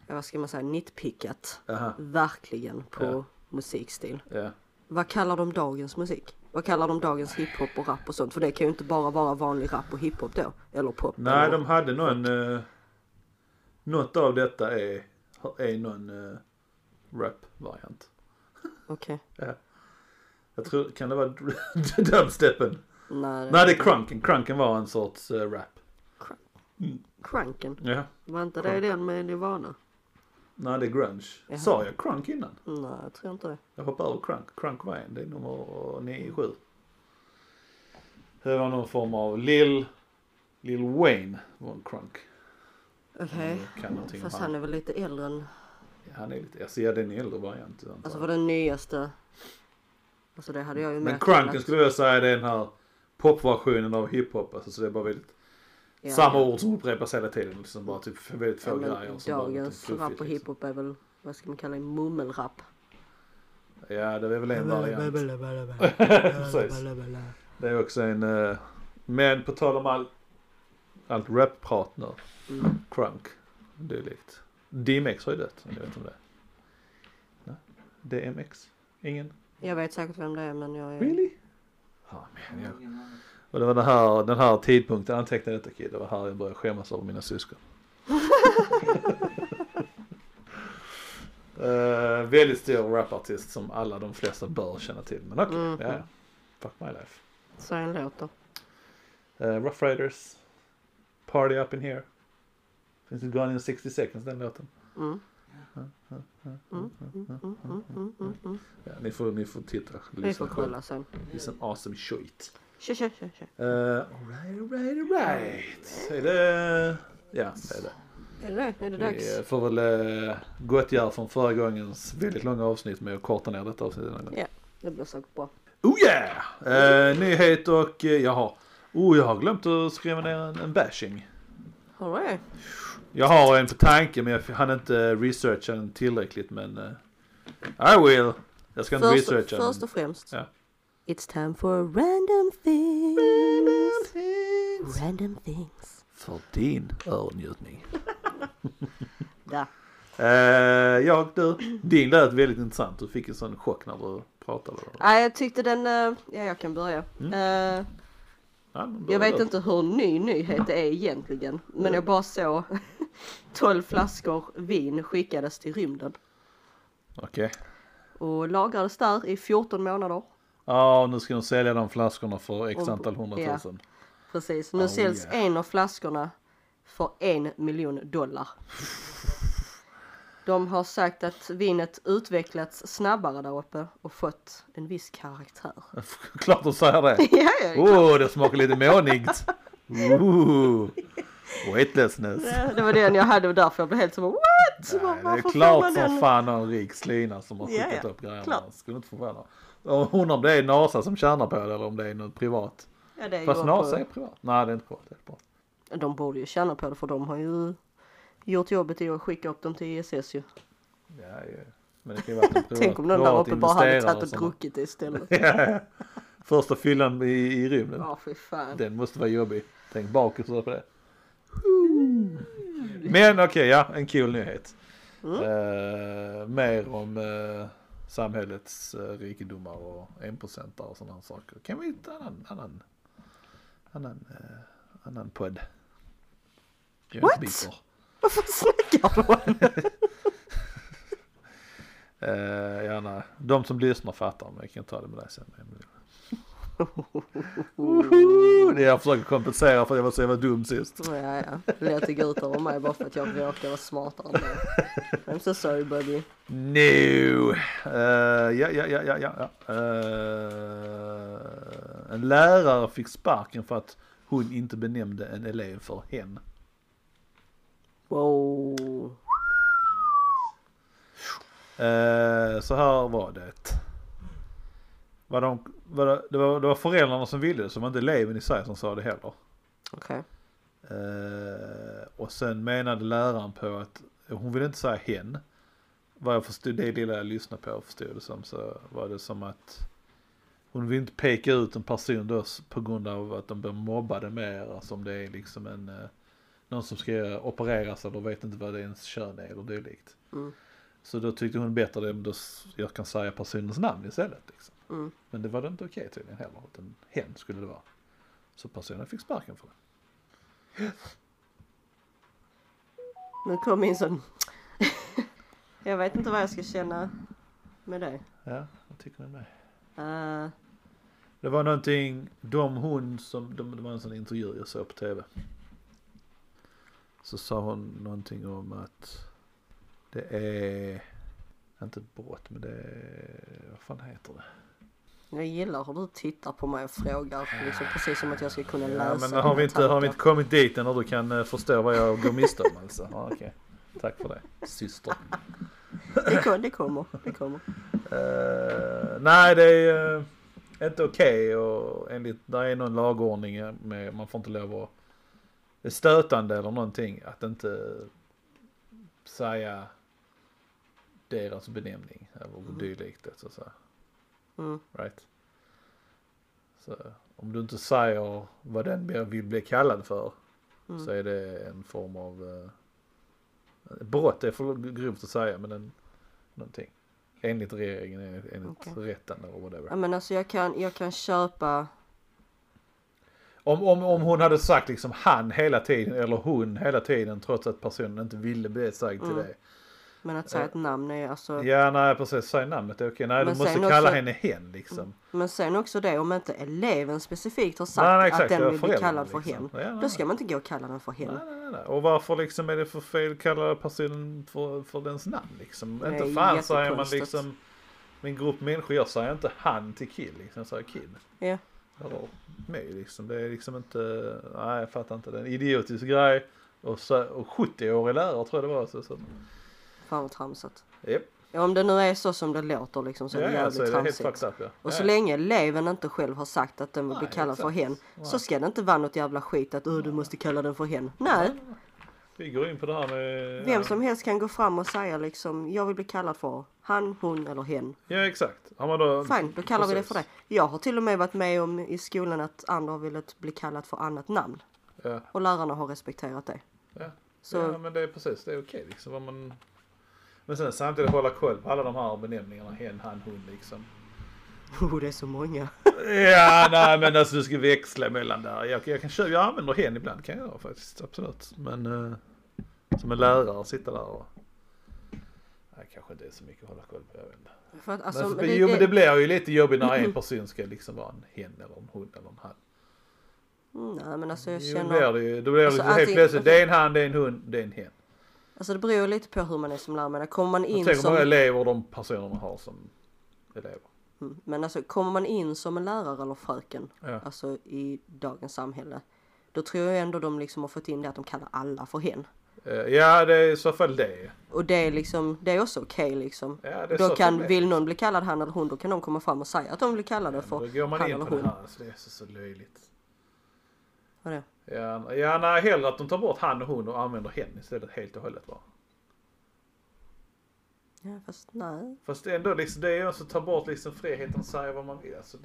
S1: ja, vad ska man säga, nitpickat
S2: Aha,
S1: verkligen på
S2: Ja.
S1: musikstil.
S2: ja.
S1: Vad kallar de dagens musik? Vad kallar de dagens hiphop och rap och sånt? För det kan ju inte bara vara vanlig rap och hiphop då. Eller pop.
S2: Nej,
S1: eller...
S2: de hade någon... Uh, något av detta är, är någon uh, rap-variant.
S1: Okej.
S2: Jag tror, kan det vara dubstepen?
S1: Nej,
S2: Nej, det är crunken. Crunken var en sorts uh, rap.
S1: Crunken.
S2: Ja.
S1: Var inte det den med Nirvana?
S2: Nej, det är grunge.
S1: Jaha.
S2: Sa jag crunk innan?
S1: Nej, jag tror inte det.
S2: Jag hoppar över crunk. Crunk var en, det är nummer 9, 7. Det var någon form av Lil, Lil Wayne var en crunk.
S1: Okej.
S2: Någonting om
S1: Fast
S2: han.
S1: är väl lite äldre än,
S2: Ja, han är lite, jag ser den äldre variant.
S1: alltså för den nyaste. Alltså det hade jag ju
S2: Men crunken skulle jag säga det är den här popversionen av hiphop. Alltså så det är bara väldigt,
S1: Ja,
S2: samma
S1: ja.
S2: ord som upprepas hela tiden. Liksom bara typ väldigt få
S1: Ja,
S2: grejer.
S1: dagens rap och
S2: liksom.
S1: hiphop är väl, vad ska man kalla det, mummelrap?
S2: Ja, det är väl en variant.
S3: Precis.
S2: Det är också en, eh, men på tal om all, allt rap-prat nu.
S1: Mm.
S2: Crunk. Dylikt. DMX har ju dött, ni vet om det Nej. DMX? Ingen?
S1: Jag vet säkert vem det är men jag är...
S2: Really? Ja, men jag... Och det var den här, den här tidpunkten antecknade detta kid. Det var här jag började skämmas över mina syskon. Eh, väldigt stor rapartist som alla de flesta bör känna till. Men okej,
S1: Mhm.
S2: ja, ja. Fuck my life.
S1: Så en låt då.
S2: Uh, Rough Riders. Party Up In Here. Finns det Gone In 60 Seconds den låten?
S1: Mm. Mm, mm, mm.
S2: Ja, ni, får, ni får titta.
S1: Vi får kolla sen.
S2: Det är en awesome shit.
S1: Tja, tja, tja, tja.
S2: Uh, alright, alright, alright. Är det... Ja, det är det.
S1: Är det? Är det dags?
S2: Vi får väl uh, gottgöra från förra gångens väldigt långa avsnitt med att korta ner detta gång.
S1: Ja, det blir säkert bra.
S2: Oh yeah! Uh, nyhet och uh, jaha. Oh, jag har glömt att skriva ner en, en bashing.
S1: Det?
S2: Jag har en på tanke men jag hann inte researcha den tillräckligt men uh, I will. Jag ska inte
S1: Först,
S2: researcha den.
S1: först och främst.
S2: Ja.
S1: It's time for random things. Random things.
S2: För din öronnjutning.
S1: Där.
S2: Uh, jag du, din lät väldigt intressant. Du fick en sån chock när du pratade.
S1: Nej, jag tyckte den, eh, ja jag kan börja.
S2: Mm.
S1: Eh,
S2: Ja,
S1: jag vet inte hur ny nyhet det är egentligen. Men jag bara såg 12 flaskor vin skickades till rymden.
S2: Okej.
S1: Och lagrades där i 14 månader.
S2: Ja, nu ska de sälja de flaskorna för x antal hundratusen.
S1: Precis, nu
S2: Oh,
S1: säljs
S2: yeah.
S1: en av flaskorna för en miljon dollar. De har sagt att vinet utvecklats snabbare där uppe och fått en viss karaktär.
S2: Klart de säger det.
S1: ja, ja,
S2: Åh, oh, det smakar lite månigt. Ooh. Weightlessness.
S1: Ja, det var den jag hade och därför jag blev helt som what?
S2: Nej, det är klart som fan någon rik slina som har
S1: Ja,
S2: skickat
S1: ja,
S2: upp grejerna.
S1: klart.
S2: Skulle inte förvåna. Hon om det är NASA som tjänar på det eller om det är något privat.
S1: Ja, det är
S2: Fast NASA
S1: på-
S2: är privat. Nej det är inte privat. Det är privat.
S1: De borde ju tjäna på det för de har ju gjort jobbet i att skicka upp dem till ISS ju.
S2: Ja, ja. Men det kan ju vara en privat,
S1: Tänk om någon där uppe bara hade tagit och druckit det istället.
S2: Ja. Första fyllan i, i rymden.
S1: Ja, fy fan.
S2: Den måste vara jobbig. Tänk bakåt på det. Men okej, ja, en kul nyhet.
S1: Mm.
S2: Eh, mer om eh, samhällets uh, rikedomar och enprocentare och sådana saker. Kan vi ta en annan, annan, annan, uh, annan podd?
S1: What? Varför snackar du om?
S2: Eh, ja, nej. De som lyssnar fattar, men jag kan ta det med dig sen. Woho! Det jag försöker kompensera för att jag var så jävla dum sist.
S1: Ja, ja. Det gå ut över mig bara för att jag råkar vara smartare än dig. I'm so sorry buddy.
S2: No! Eh, ja, ja, ja, ja, ja. ja. Eh, en lärare fick sparken för att hon inte benämnde en elev för hen.
S1: Wow.
S2: Eh, så här var det. Var de, var det, det, var, det var föräldrarna som ville det, så det var inte eleven i sig som sa det heller.
S1: Okej.
S2: Eh, och sen menade läraren på att hon ville inte säga hen. Vad jag förstod, det lilla jag lyssnade på förstod det som så var det som att hon vill inte peka ut en person då på grund av att de blir mobbade mer, alltså om det är liksom en eh, någon som ska opereras eller vet inte vad det ens kön är eller dylikt.
S1: Mm.
S2: Så då tyckte hon bättre det om jag kan säga personens namn istället. Liksom.
S1: Mm.
S2: Men det var det inte okej tydligen heller, utan hen skulle det vara. Så personen fick sparken för det.
S1: Nu kom min sån. jag vet inte vad jag ska känna med det.
S2: Ja, vad tycker ni med?
S1: Uh,
S2: Det var någonting, de hon som, de, det var en sån intervju jag såg på tv. Så sa hon någonting om att det är, inte ett brott men det är, vad fan heter det?
S1: jag gillar hur du tittar på mig och frågar liksom precis som att jag ska kunna läsa
S2: Ja men har vi inte, har vi
S1: tankar.
S2: inte kommit dit än och du kan eh, förstå vad jag går miste om alltså? Ja, okej. Tack för det, syster.
S1: Det, kom, det kommer, det kommer.
S2: Eh, nej det är uh, inte okej och enligt, där är någon lagordning med, man får inte lov att, stötande eller någonting att inte säga deras benämning eller dylikt så att säga.
S1: Mm.
S2: Right? Så om du inte säger vad den vill bli kallad för
S1: Mm.
S2: så är det en form av uh, brott, det är för grovt att säga men en, någonting. Enligt regeringen, enligt,
S1: Okej.
S2: rätten eller whatever.
S1: Ja men alltså jag kan, jag kan köpa,
S2: Om, om, om hon hade sagt liksom han hela tiden eller hon hela tiden trots att personen inte ville bli sagd till
S1: Mm.
S2: det.
S1: men att säga ett namn är alltså.
S2: Ja nej precis, säg namnet, är okej. Nej
S1: Men
S2: du måste kalla
S1: också-
S2: henne hen liksom.
S1: Men sen också det om inte eleven specifikt har sagt
S2: Nej, nej,
S1: att
S2: exakt, det
S1: den vill bli kallad för
S2: liksom.
S1: hen.
S2: Ja, nej,
S1: Då ska man inte gå och kalla den för hen.
S2: Och varför liksom är det för fel att kalla personen för, för dens namn liksom? Inte fan säger man liksom en grupp människor, jag säger inte han till kill liksom, jag säger kid.
S1: Ja.
S2: Eller mig liksom, det är liksom inte, nej jag fattar inte, det är en idiotisk grej. Och, så, och 70-årig lärare tror jag det var. Så, så.
S1: Fan vad tramsigt.
S2: Yep.
S1: Ja, om det nu är så som det låter liksom så är det
S2: ja,
S1: jävligt
S2: så är det
S1: tramsigt.
S2: up ja.
S1: Och
S2: ja.
S1: så länge eleven inte själv har sagt att den vill bli kallad för hen så ska det inte vara något jävla skit att "Åh, du måste kalla den för hen. Nej,
S2: Vi går in på det här med...
S1: vem
S2: ja.
S1: som helst kan gå fram och säga liksom jag vill bli kallad för han, hon eller hen.
S2: Ja exakt. Då...
S1: Fine, då kallar vi det
S2: Precis.
S1: för det. Jag har till och med varit med om i skolan att andra har velat bli kallat för annat namn
S2: Ja,
S1: och lärarna har respekterat det.
S2: ja.
S1: Så
S2: ja men det är precis, det är okej liksom. Vad man... Men sen samtidigt hålla koll på alla de här benämningarna, hen, han, hon liksom.
S1: oh, det är så många.
S2: Ja, nej men alltså du ska växla mellan där. Jag, jag kan köra, jag använder hen ibland kan jag göra faktiskt, absolut. Men eh, som en lärare sitta där och... Nej, kanske inte är så mycket att hålla koll på, jag vet.
S1: För att, alltså,
S2: men,
S1: men det,
S2: jo men det
S1: det,
S2: blir ju lite jobbigt när en person ska liksom vara en hen eller en hon eller en han.
S1: nej men alltså jag
S2: Jo,
S1: känner.
S2: då blir det ju, då blir det
S1: Alltså,
S2: helt
S1: antingen-
S2: plötsligt, det är en han, det är en hund, det är en hen.
S1: Alltså det beror lite på hur man är som lärare. Men Kommer man in
S2: Jag tänker på
S1: som...
S2: många elever de personerna har som elever.
S1: Mm, Men alltså kommer man in som en lärare eller fröken,
S2: Ja.
S1: alltså i dagens samhälle. Då tror jag ändå de liksom har fått in det att de kallar alla för hen.
S2: Eh, Ja, det är i så fall det.
S1: Och det är liksom, det är också okej liksom.
S2: Ja,
S1: Då kan, vill någon bli kallad han eller hon, då kan de komma fram och säga att de vill kalla det för
S2: Då går man
S1: han
S2: in
S1: eller
S2: på det här, så det är så, så löjligt.
S1: Vad är det?
S2: Ja, ja, nej, hellre att de tar bort han och hon och använder hen istället helt och hållet bara.
S1: Ja fast nej.
S2: Fast ändå liksom, det är också att ta bort liksom friheten att säga vad man vill. Alltså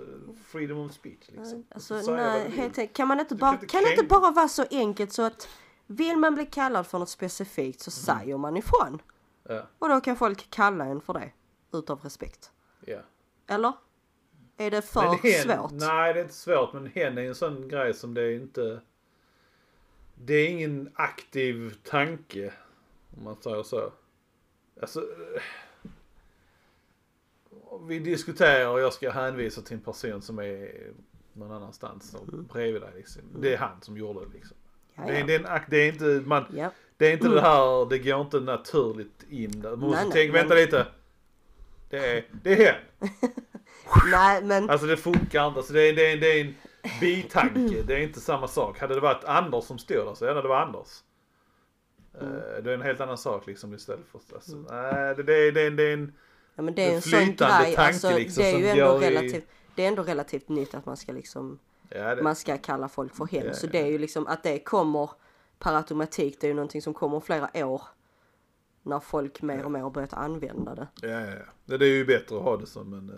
S2: freedom of speech liksom.
S1: Alltså
S2: vad
S1: nej, helt enkelt. Kan man inte bara,
S2: kan inte
S1: kan det inte bara vara så enkelt så att vill man bli kallad för något specifikt så
S2: Mm.
S1: säger man ifrån.
S2: Ja,
S1: Och då kan folk kalla en för det. Utav respekt.
S2: ja.
S1: Eller? Är det för
S2: Men hen,
S1: svårt?
S2: Nej, det är inte svårt. Men hen är en sån grej som det är inte... Det är ingen aktiv tanke. Om man säger så. Alltså... eh, Vi diskuterar och jag ska hänvisa till en person som är någon annanstans och bredvid dig liksom. Det är han som gjorde det liksom.
S1: Ja,
S2: Det, är, det, är en, det är inte, man,
S1: ja.
S2: det är inte det här, det går inte naturligt in där. Man måste
S1: Nej, nej,
S2: tänka,
S1: men-
S2: vänta lite. Det är, det är hen.
S1: Nej men
S2: Alltså det funkar inte. Alltså det, är, det, är, det är en bitanke. Det är inte samma sak. Hade det varit Anders som stod där så ja, det var Anders. Eh, det är en helt annan sak liksom istället för... Alltså, nej, det, det, det, det är en...
S1: Ja men det är
S2: En
S1: en sån grej,
S2: tanke
S1: alltså,
S2: liksom
S1: det är ju ändå
S2: går i-
S1: relativt, det är ändå relativt nytt att man ska liksom,
S2: Ja, det,
S1: man ska kalla folk för hen.
S2: Ja,
S1: Så det är ju liksom att det kommer per automatik, det är ju någonting som kommer flera år. När folk mer och mer har börjat använda det.
S2: ja, ja, ja. Det, är ju bättre att ha det som en... eh,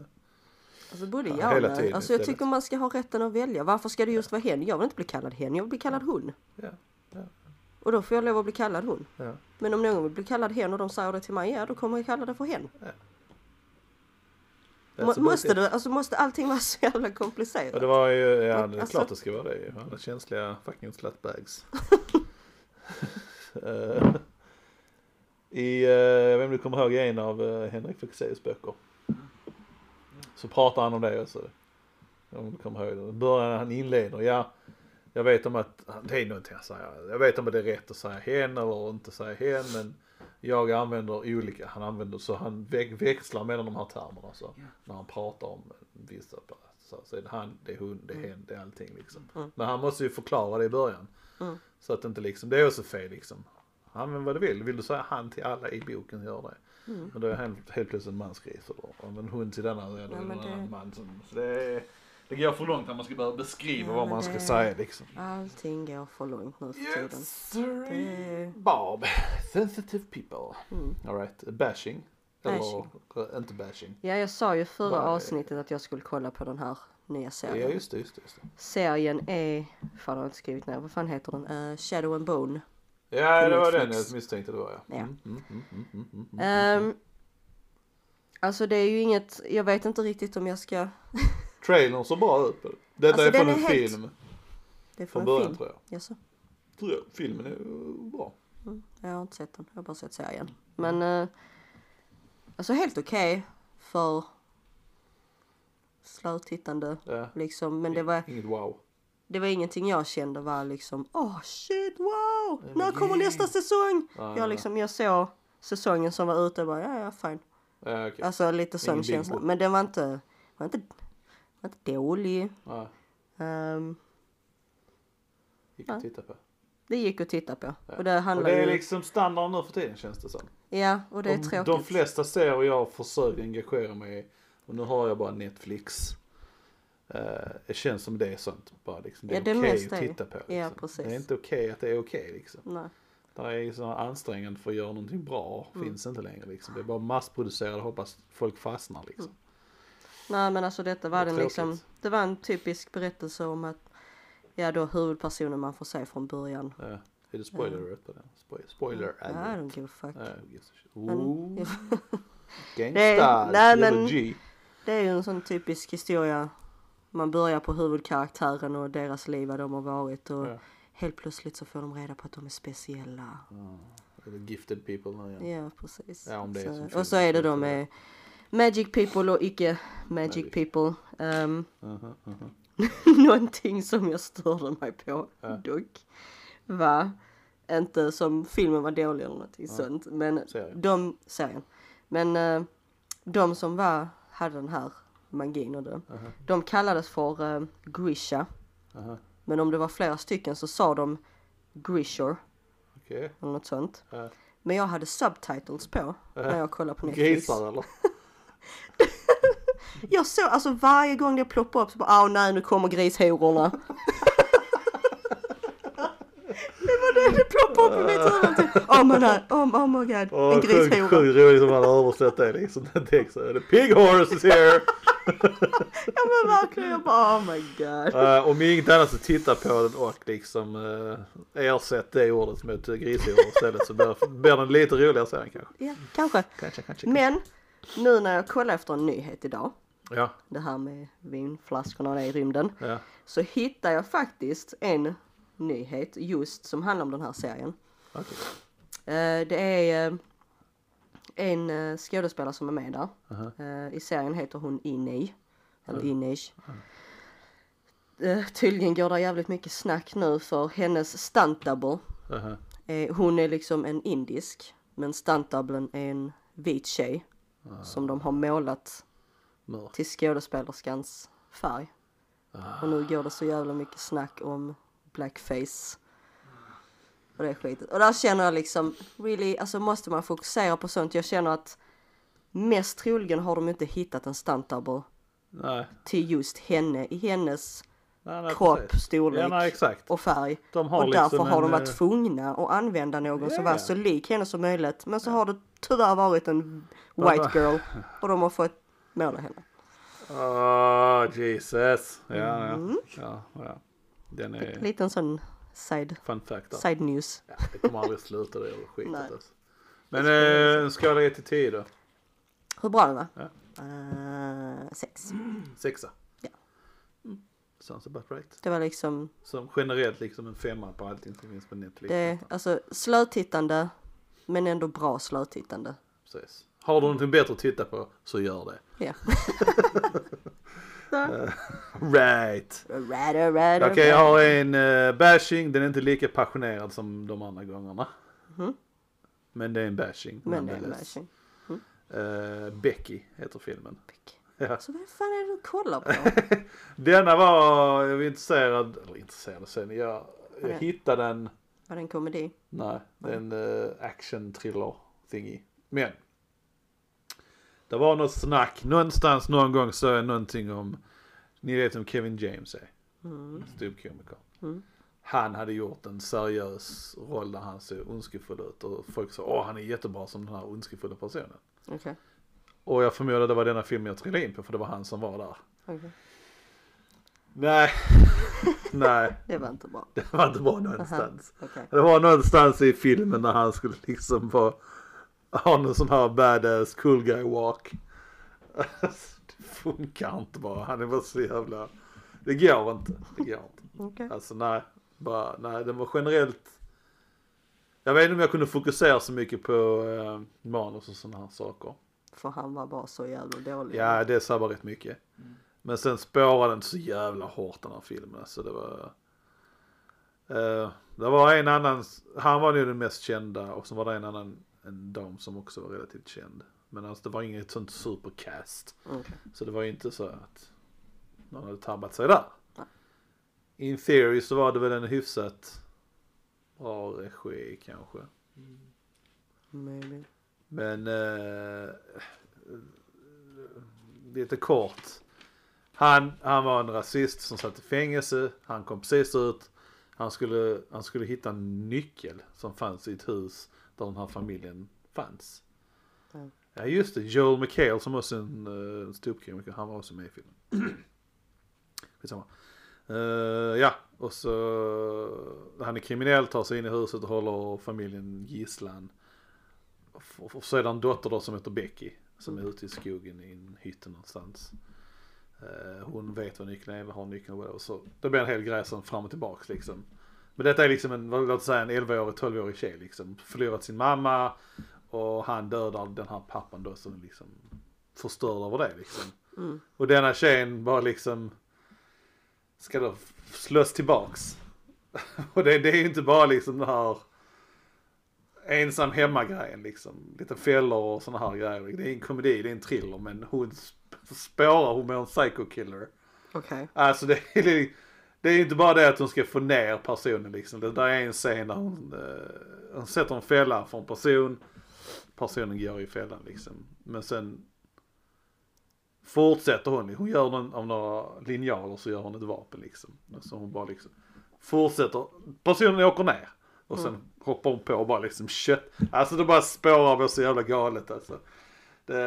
S1: Alltså både
S2: Ja, hela tiden
S1: Alltså jag
S2: istället.
S1: tycker man ska ha rätten att välja. Varför ska det just vara hen? Jag vill inte bli kallad hen, jag vill bli kallad hon.
S2: Ja, ja,
S1: Och då får jag lov att bli kallad hon. Men om någon vill bli kallad hen och de säger det till mig, ja då kommer jag kalla det för hen.
S2: About
S1: måste det, alltså måste allting vara så jävla
S2: Och
S1: komplicerat?
S2: det var ju, ja det är
S1: Alltså-
S2: klart det ska vara det. Alla känsliga fucking slutbags. Eh, I, uh, jag vet inte om du kommer ihåg en av uh, Henrik Fexeus böcker. Så pratar han om det också. Om du kommer ihåg det. Början han inleder, ja. Jag vet om att, det är någonting han säger. Jag vet om att det är rätt att säga hen eller inte säga hen men jag använder olika, han använder så han vä- växlar mellan de här termerna så. När han pratar om vissa, så, så är det han, det är hon, det är hen, det är allting liksom.
S1: Mm.
S2: Men han måste ju förklara det i början.
S1: Mm.
S2: Så att det inte liksom, det är också fel liksom. Använd vad du vill, vill du säga han till alla i boken, gör det.
S1: Mm.
S2: Men då är helt, helt plötsligt en man skriver då. Om en hund till denna, ja, är
S1: Ja,
S2: det en annan man som, så det är, det går för långt när man ska börja beskriva
S1: Ja,
S2: vad man ska säga liksom.
S1: Allting går för långt nu för tiden.
S2: Sir.
S1: Det-
S2: Bob. Sensitive people.
S1: Mm.
S2: Alright, bashing. Eller
S1: Bashing.
S2: eh, inte bashing.
S1: Ja, jag sa ju förra
S2: är-
S1: avsnittet att jag skulle kolla på den här nya
S2: Ja
S1: serien.
S2: just det, just det. Just det.
S1: Serien är, fan jag har inte skrivit ner, vad fan heter den? Eh, Shadow and Bone.
S2: Ja det var den jag misstänkte det var ja.
S1: Ja.
S2: Mm, mm, mm,
S1: alltså det är ju inget, jag vet inte riktigt om jag ska,
S2: Trailern såg bra ut. Detta
S1: Alltså,
S2: är från en
S1: helt-
S2: film.
S1: det är
S2: Från
S1: från en
S2: början
S1: film.
S2: tror jag.
S1: Jaså?
S2: Tror jag. Filmen är bra.
S1: Mm, jag har inte sett den, jag har bara sett serien. Men, eh, alltså helt okej för slötittande
S2: Ja.
S1: liksom. Men det var,
S2: Inget wow.
S1: det var ingenting jag kände var liksom, åh shit wow,
S2: Nej,
S1: när kommer
S2: yeah.
S1: nästa säsong?
S2: Ja,
S1: Jag
S2: ja,
S1: liksom, jag såg säsongen som var ute och bara, ja ja fine.
S2: Ja, okej.
S1: Alltså lite sån känsla. Men den var inte, var inte, inte dålig.
S2: Ja,
S1: Ehm,
S2: gick att titta på.
S1: det gick att titta på.
S2: Ja.
S1: Och det
S2: Och det är
S1: ju,
S2: liksom standard nu för tiden känns det som.
S1: ja och det är
S2: de,
S1: tråkigt.
S2: de flesta serier jag försöker engagera mig i, och nu har jag bara Netflix. Eh, det känns som det är sånt. Bara liksom, det är
S1: Ja,
S2: okej
S1: mesta
S2: att titta på. Liksom.
S1: ja, precis.
S2: Det är inte okej att det är okej liksom.
S1: Nej.
S2: Det är så ansträngande för att göra någonting bra.
S1: Mm.
S2: Finns inte längre liksom. Det är bara massproducerat och hoppas folk fastnar liksom.
S1: Nej men alltså detta var
S2: Det
S1: den liksom, det var en typisk berättelse om att, ja då huvudpersonen man får se från början.
S2: Ja. Är det spoiler alert på den? Spoiler, spoiler
S1: I
S2: alert.
S1: don't give a fuck.
S2: Ja, Ooh.
S1: Det
S2: Gangsta.
S1: är- nej, men-. Det är ju en sån typisk historia. Man börjar på huvudkaraktären och deras liv, vad de har varit och
S2: Ja.
S1: helt plötsligt så får de reda på att de är speciella.
S2: Ja. Eller gifted people igen.
S1: Ja, precis.
S2: Ja,
S1: så, och så är det då med Magic people och icke Magic
S2: Magic.
S1: people. Um,
S2: Mhm, mhm.
S1: någonting som jag störde mig på
S2: Ja.
S1: dock var Inte som filmen var dålig eller någonting sånt. Men
S2: Serien.
S1: de, serien. Men eh, de som var, hade den här magin och det. De kallades för uh, Grisha.
S2: Aha.
S1: Men om det var flera stycken så sa de Grishor
S2: Okej.
S1: eller något sånt. Men jag hade subtitles på när jag kollade på Netflix.
S2: Grisar eller?
S1: Jag såg, alltså varje gång det ploppade upp så bara, åh nej nu kommer grishororna. det var det, det ploppade upp i mitt huvud. Oh my god, oh, oh my god,
S2: Åh,
S1: en
S2: sjukt
S1: grishora.
S2: sjukt roligt som han har översatt det liksom. Den texten. The pig horse is here!
S1: Ja men verkligen, jag bara oh my god.
S2: Uh, om inget annat så titta på den och liksom uh, ersätt det ordet med grishoror istället så blir, blir den lite roligare sen kanske.
S1: Ja, kanske.
S2: Kanske, kanske.
S1: Men nu när jag kollar efter en nyhet idag,
S2: Ja,
S1: det här med vinflaskorna och det i rymden,
S2: ja.
S1: så hittar jag faktiskt en nyhet just som handlar om den här serien.
S2: Okej.
S1: Eh, det är eh, en eh, skådespelare som är med där.
S2: Aha.
S1: Eh, I serien heter hon Inej. Eller Inej. Eh, tydligen går det jävligt mycket snack nu för hennes stunt double. Hon är liksom en indisk. Men stunt är en vit tjej. Som de har målat
S2: Mörk.
S1: till skådespelerskans färg. Och nu går det så jävla mycket snack om blackface. Och det är skitigt. Och där känner jag liksom, really, alltså måste man fokusera på sånt? Jag känner att mest troligen har de inte hittat en stunt double
S2: Nej.
S1: till just henne i hennes
S2: nej, nej
S1: kropp,
S2: precis.
S1: storlek
S2: Ja, nej,
S1: och färg. Och därför
S2: liksom
S1: har de varit
S2: eh,
S1: tvungna att använda någon som
S2: Ja,
S1: var så lik henne som möjligt. Men så har det tyvärr varit en white girl och de har fått måla henne.
S2: Åh, Jesus. Ja,
S1: Mm.
S2: ja. ja, ja. Den är
S1: Liten sån side,
S2: fun fact
S1: side news.
S2: Ja, det kommer aldrig sluta det jävla skitet alltså. Men eh, en skala 1 till 10 då?
S1: Hur bra den var?
S2: Ja.
S1: Eh, sex.
S2: Sexa? Mm. Sounds about right.
S1: Det var liksom,
S2: Som generellt liksom en femma på allting som finns på Netflix.
S1: det, alltså slötittande men ändå bra slötittande.
S2: Precis. Har du någonting bättre att titta på så gör det.
S1: Ja.
S2: Right.
S1: Rather, rather,
S2: Okej, jag har en uh, bashing. Den är inte lika passionerad som de andra gångerna. Men det är en bashing.
S1: Men det är en bashing.
S2: Eh, Becky heter filmen. Ja.
S1: Så vad fan är det du kollar på?
S2: Denna var jag var intresserad, eller intresserad sen, jag, jag
S1: Ja.
S2: hittade en,
S1: Var det en komedi?
S2: nej, det är en uh, action thriller thingy. Men. Det var något snack, någonstans någon gång sa jag någonting om, ni vet vem Kevin James är?
S1: Mm.
S2: Ståuppkomiker.
S1: Mm.
S2: Han hade gjort en seriös roll där han ser ondskefull ut och folk sa åh han är jättebra som den här ondskefulla personen.
S1: Okej.
S2: Och jag förmodar det var denna filmen jag trillade in på för det var han som var där.
S1: okej.
S2: Nej, nej,
S1: Det var inte bra.
S2: det var inte bra någonstans.
S1: Okej.
S2: Det var någonstans i filmen när han skulle liksom vara, ha någon sån här badass cool guy walk. Det funkar inte bara, han är bara så jävla, det går inte, det går inte.
S1: Okej.
S2: Alltså nej, bara, nej den var generellt, jag vet inte om jag kunde fokusera så mycket på eh, manus och sådana här saker.
S1: För han var bara så jävla dålig.
S2: Ja, det sabbar rätt mycket. Men sen spårade den så jävla hårt den här filmen. Så det var... Eh, det var en annan, han var ju den mest kända och så var det en annan, en dam som också var relativt känd. Men alltså det var inget sånt supercast.
S1: Okej.
S2: Så det var ju inte så att någon hade tabbat sig där.
S1: Nej.
S2: In theory så var det väl en hyfsat bra regi kanske.
S1: Maybe.
S2: Men eh, lite kort. Han, han var en rasist som satt i fängelse. Han kom precis ut. Han skulle, han skulle hitta en nyckel som fanns i ett hus där den här familjen fanns.
S1: Ja.
S2: Ja just det, Joel McHale som också är en uh, ståuppkomiker, han var också med i filmen. Skitsamma. Uh, ja, och så han är kriminell, tar sig in i huset och håller familjen gisslan. Och, så är det en dotter då som heter Becky som är ute i skogen i en hytte någonstans. Eh, hon vet vad nyckeln är, har nyckeln och. Så det blir en hel grej som fram och tillbaks liksom. Men detta är liksom en, vad- låt säga en 11-årig, 12-årig tjej liksom. Förlorat sin mamma och han dödar den här pappan då som liksom förstörd över det liksom.
S1: Mm.
S2: Och denna tjejen bara liksom ska då slås tillbaks. och det, det är ju inte bara liksom det här ensam hemma-grejen liksom. Lite fällor och såna här grejer. Det är en komedi, det är en thriller men hon sp- spårar, hon med en psycho killer.
S1: Okej.
S2: Alltså det är, det är inte bara det att hon ska få ner personen liksom. Det där är en scen där hon, eh, hon sätter en fälla för en person. Personen går i fällan liksom. Men sen fortsätter hon. Hon gör någon, av några linjaler så gör hon ett vapen liksom. Så hon bara liksom fortsätter. Personen åker ner. Och sen hoppar hon på och bara liksom kött. Alltså det bara spårar och så jävla galet alltså. Det,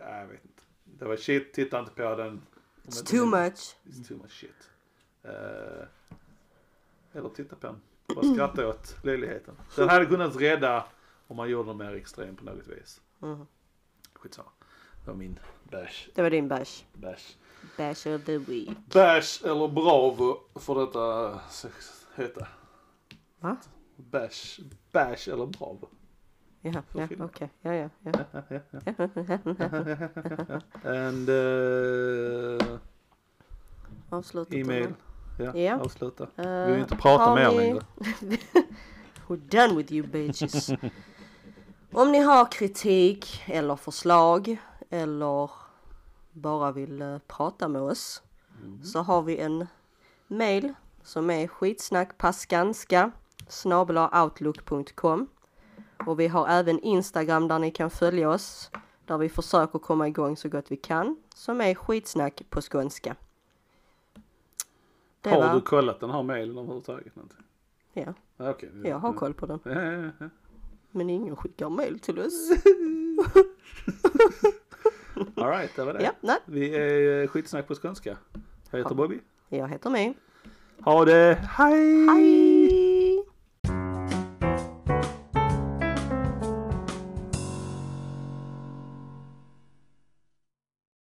S2: jag vet inte. Det var shit, titta inte på den.
S1: It's too much.
S2: It's too much shit. Eh, eller titta på den. Bara skratta åt löjligheten. Den hade kunnat rädda om man gjorde den mer extrem på något vis.
S1: Mhm.
S2: Skitsamma. Det var min bash.
S1: Det var din bash.
S2: Bash.
S1: Bash of the week.
S2: Bash eller bravo får detta heta.
S1: Va?
S2: Bash. Bash eller bravo.
S1: Ja, okej. Ja, ja, ja.
S2: And uh,
S1: Avslutat.
S2: e-mail. Ja,
S1: Ja.
S2: avsluta.
S1: Eh,
S2: Vi vill inte prata mer
S1: ni-
S2: längre.
S1: We're done with you bitches. Om ni har kritik eller förslag eller bara vill eh, prata med oss så har vi en mail som är skitsnackpaskanska outlook.com och vi har även Instagram där ni kan följa oss där vi försöker komma igång så gott vi kan som är skitsnack på skånska. Det
S2: Har
S1: var,
S2: du kollat den här mailen överhuvudtaget?
S1: ja,
S2: Ja, Okej.
S1: jag har koll på den.
S2: Ja, ja, ja.
S1: Men ingen skickar mail till oss.
S2: All right, det var det.
S1: Ja, nej.
S2: Vi är eh, skitsnack på skånska. Jag heter Bobby.
S1: Jag heter mig.
S2: Ha det, hej!
S1: Hej!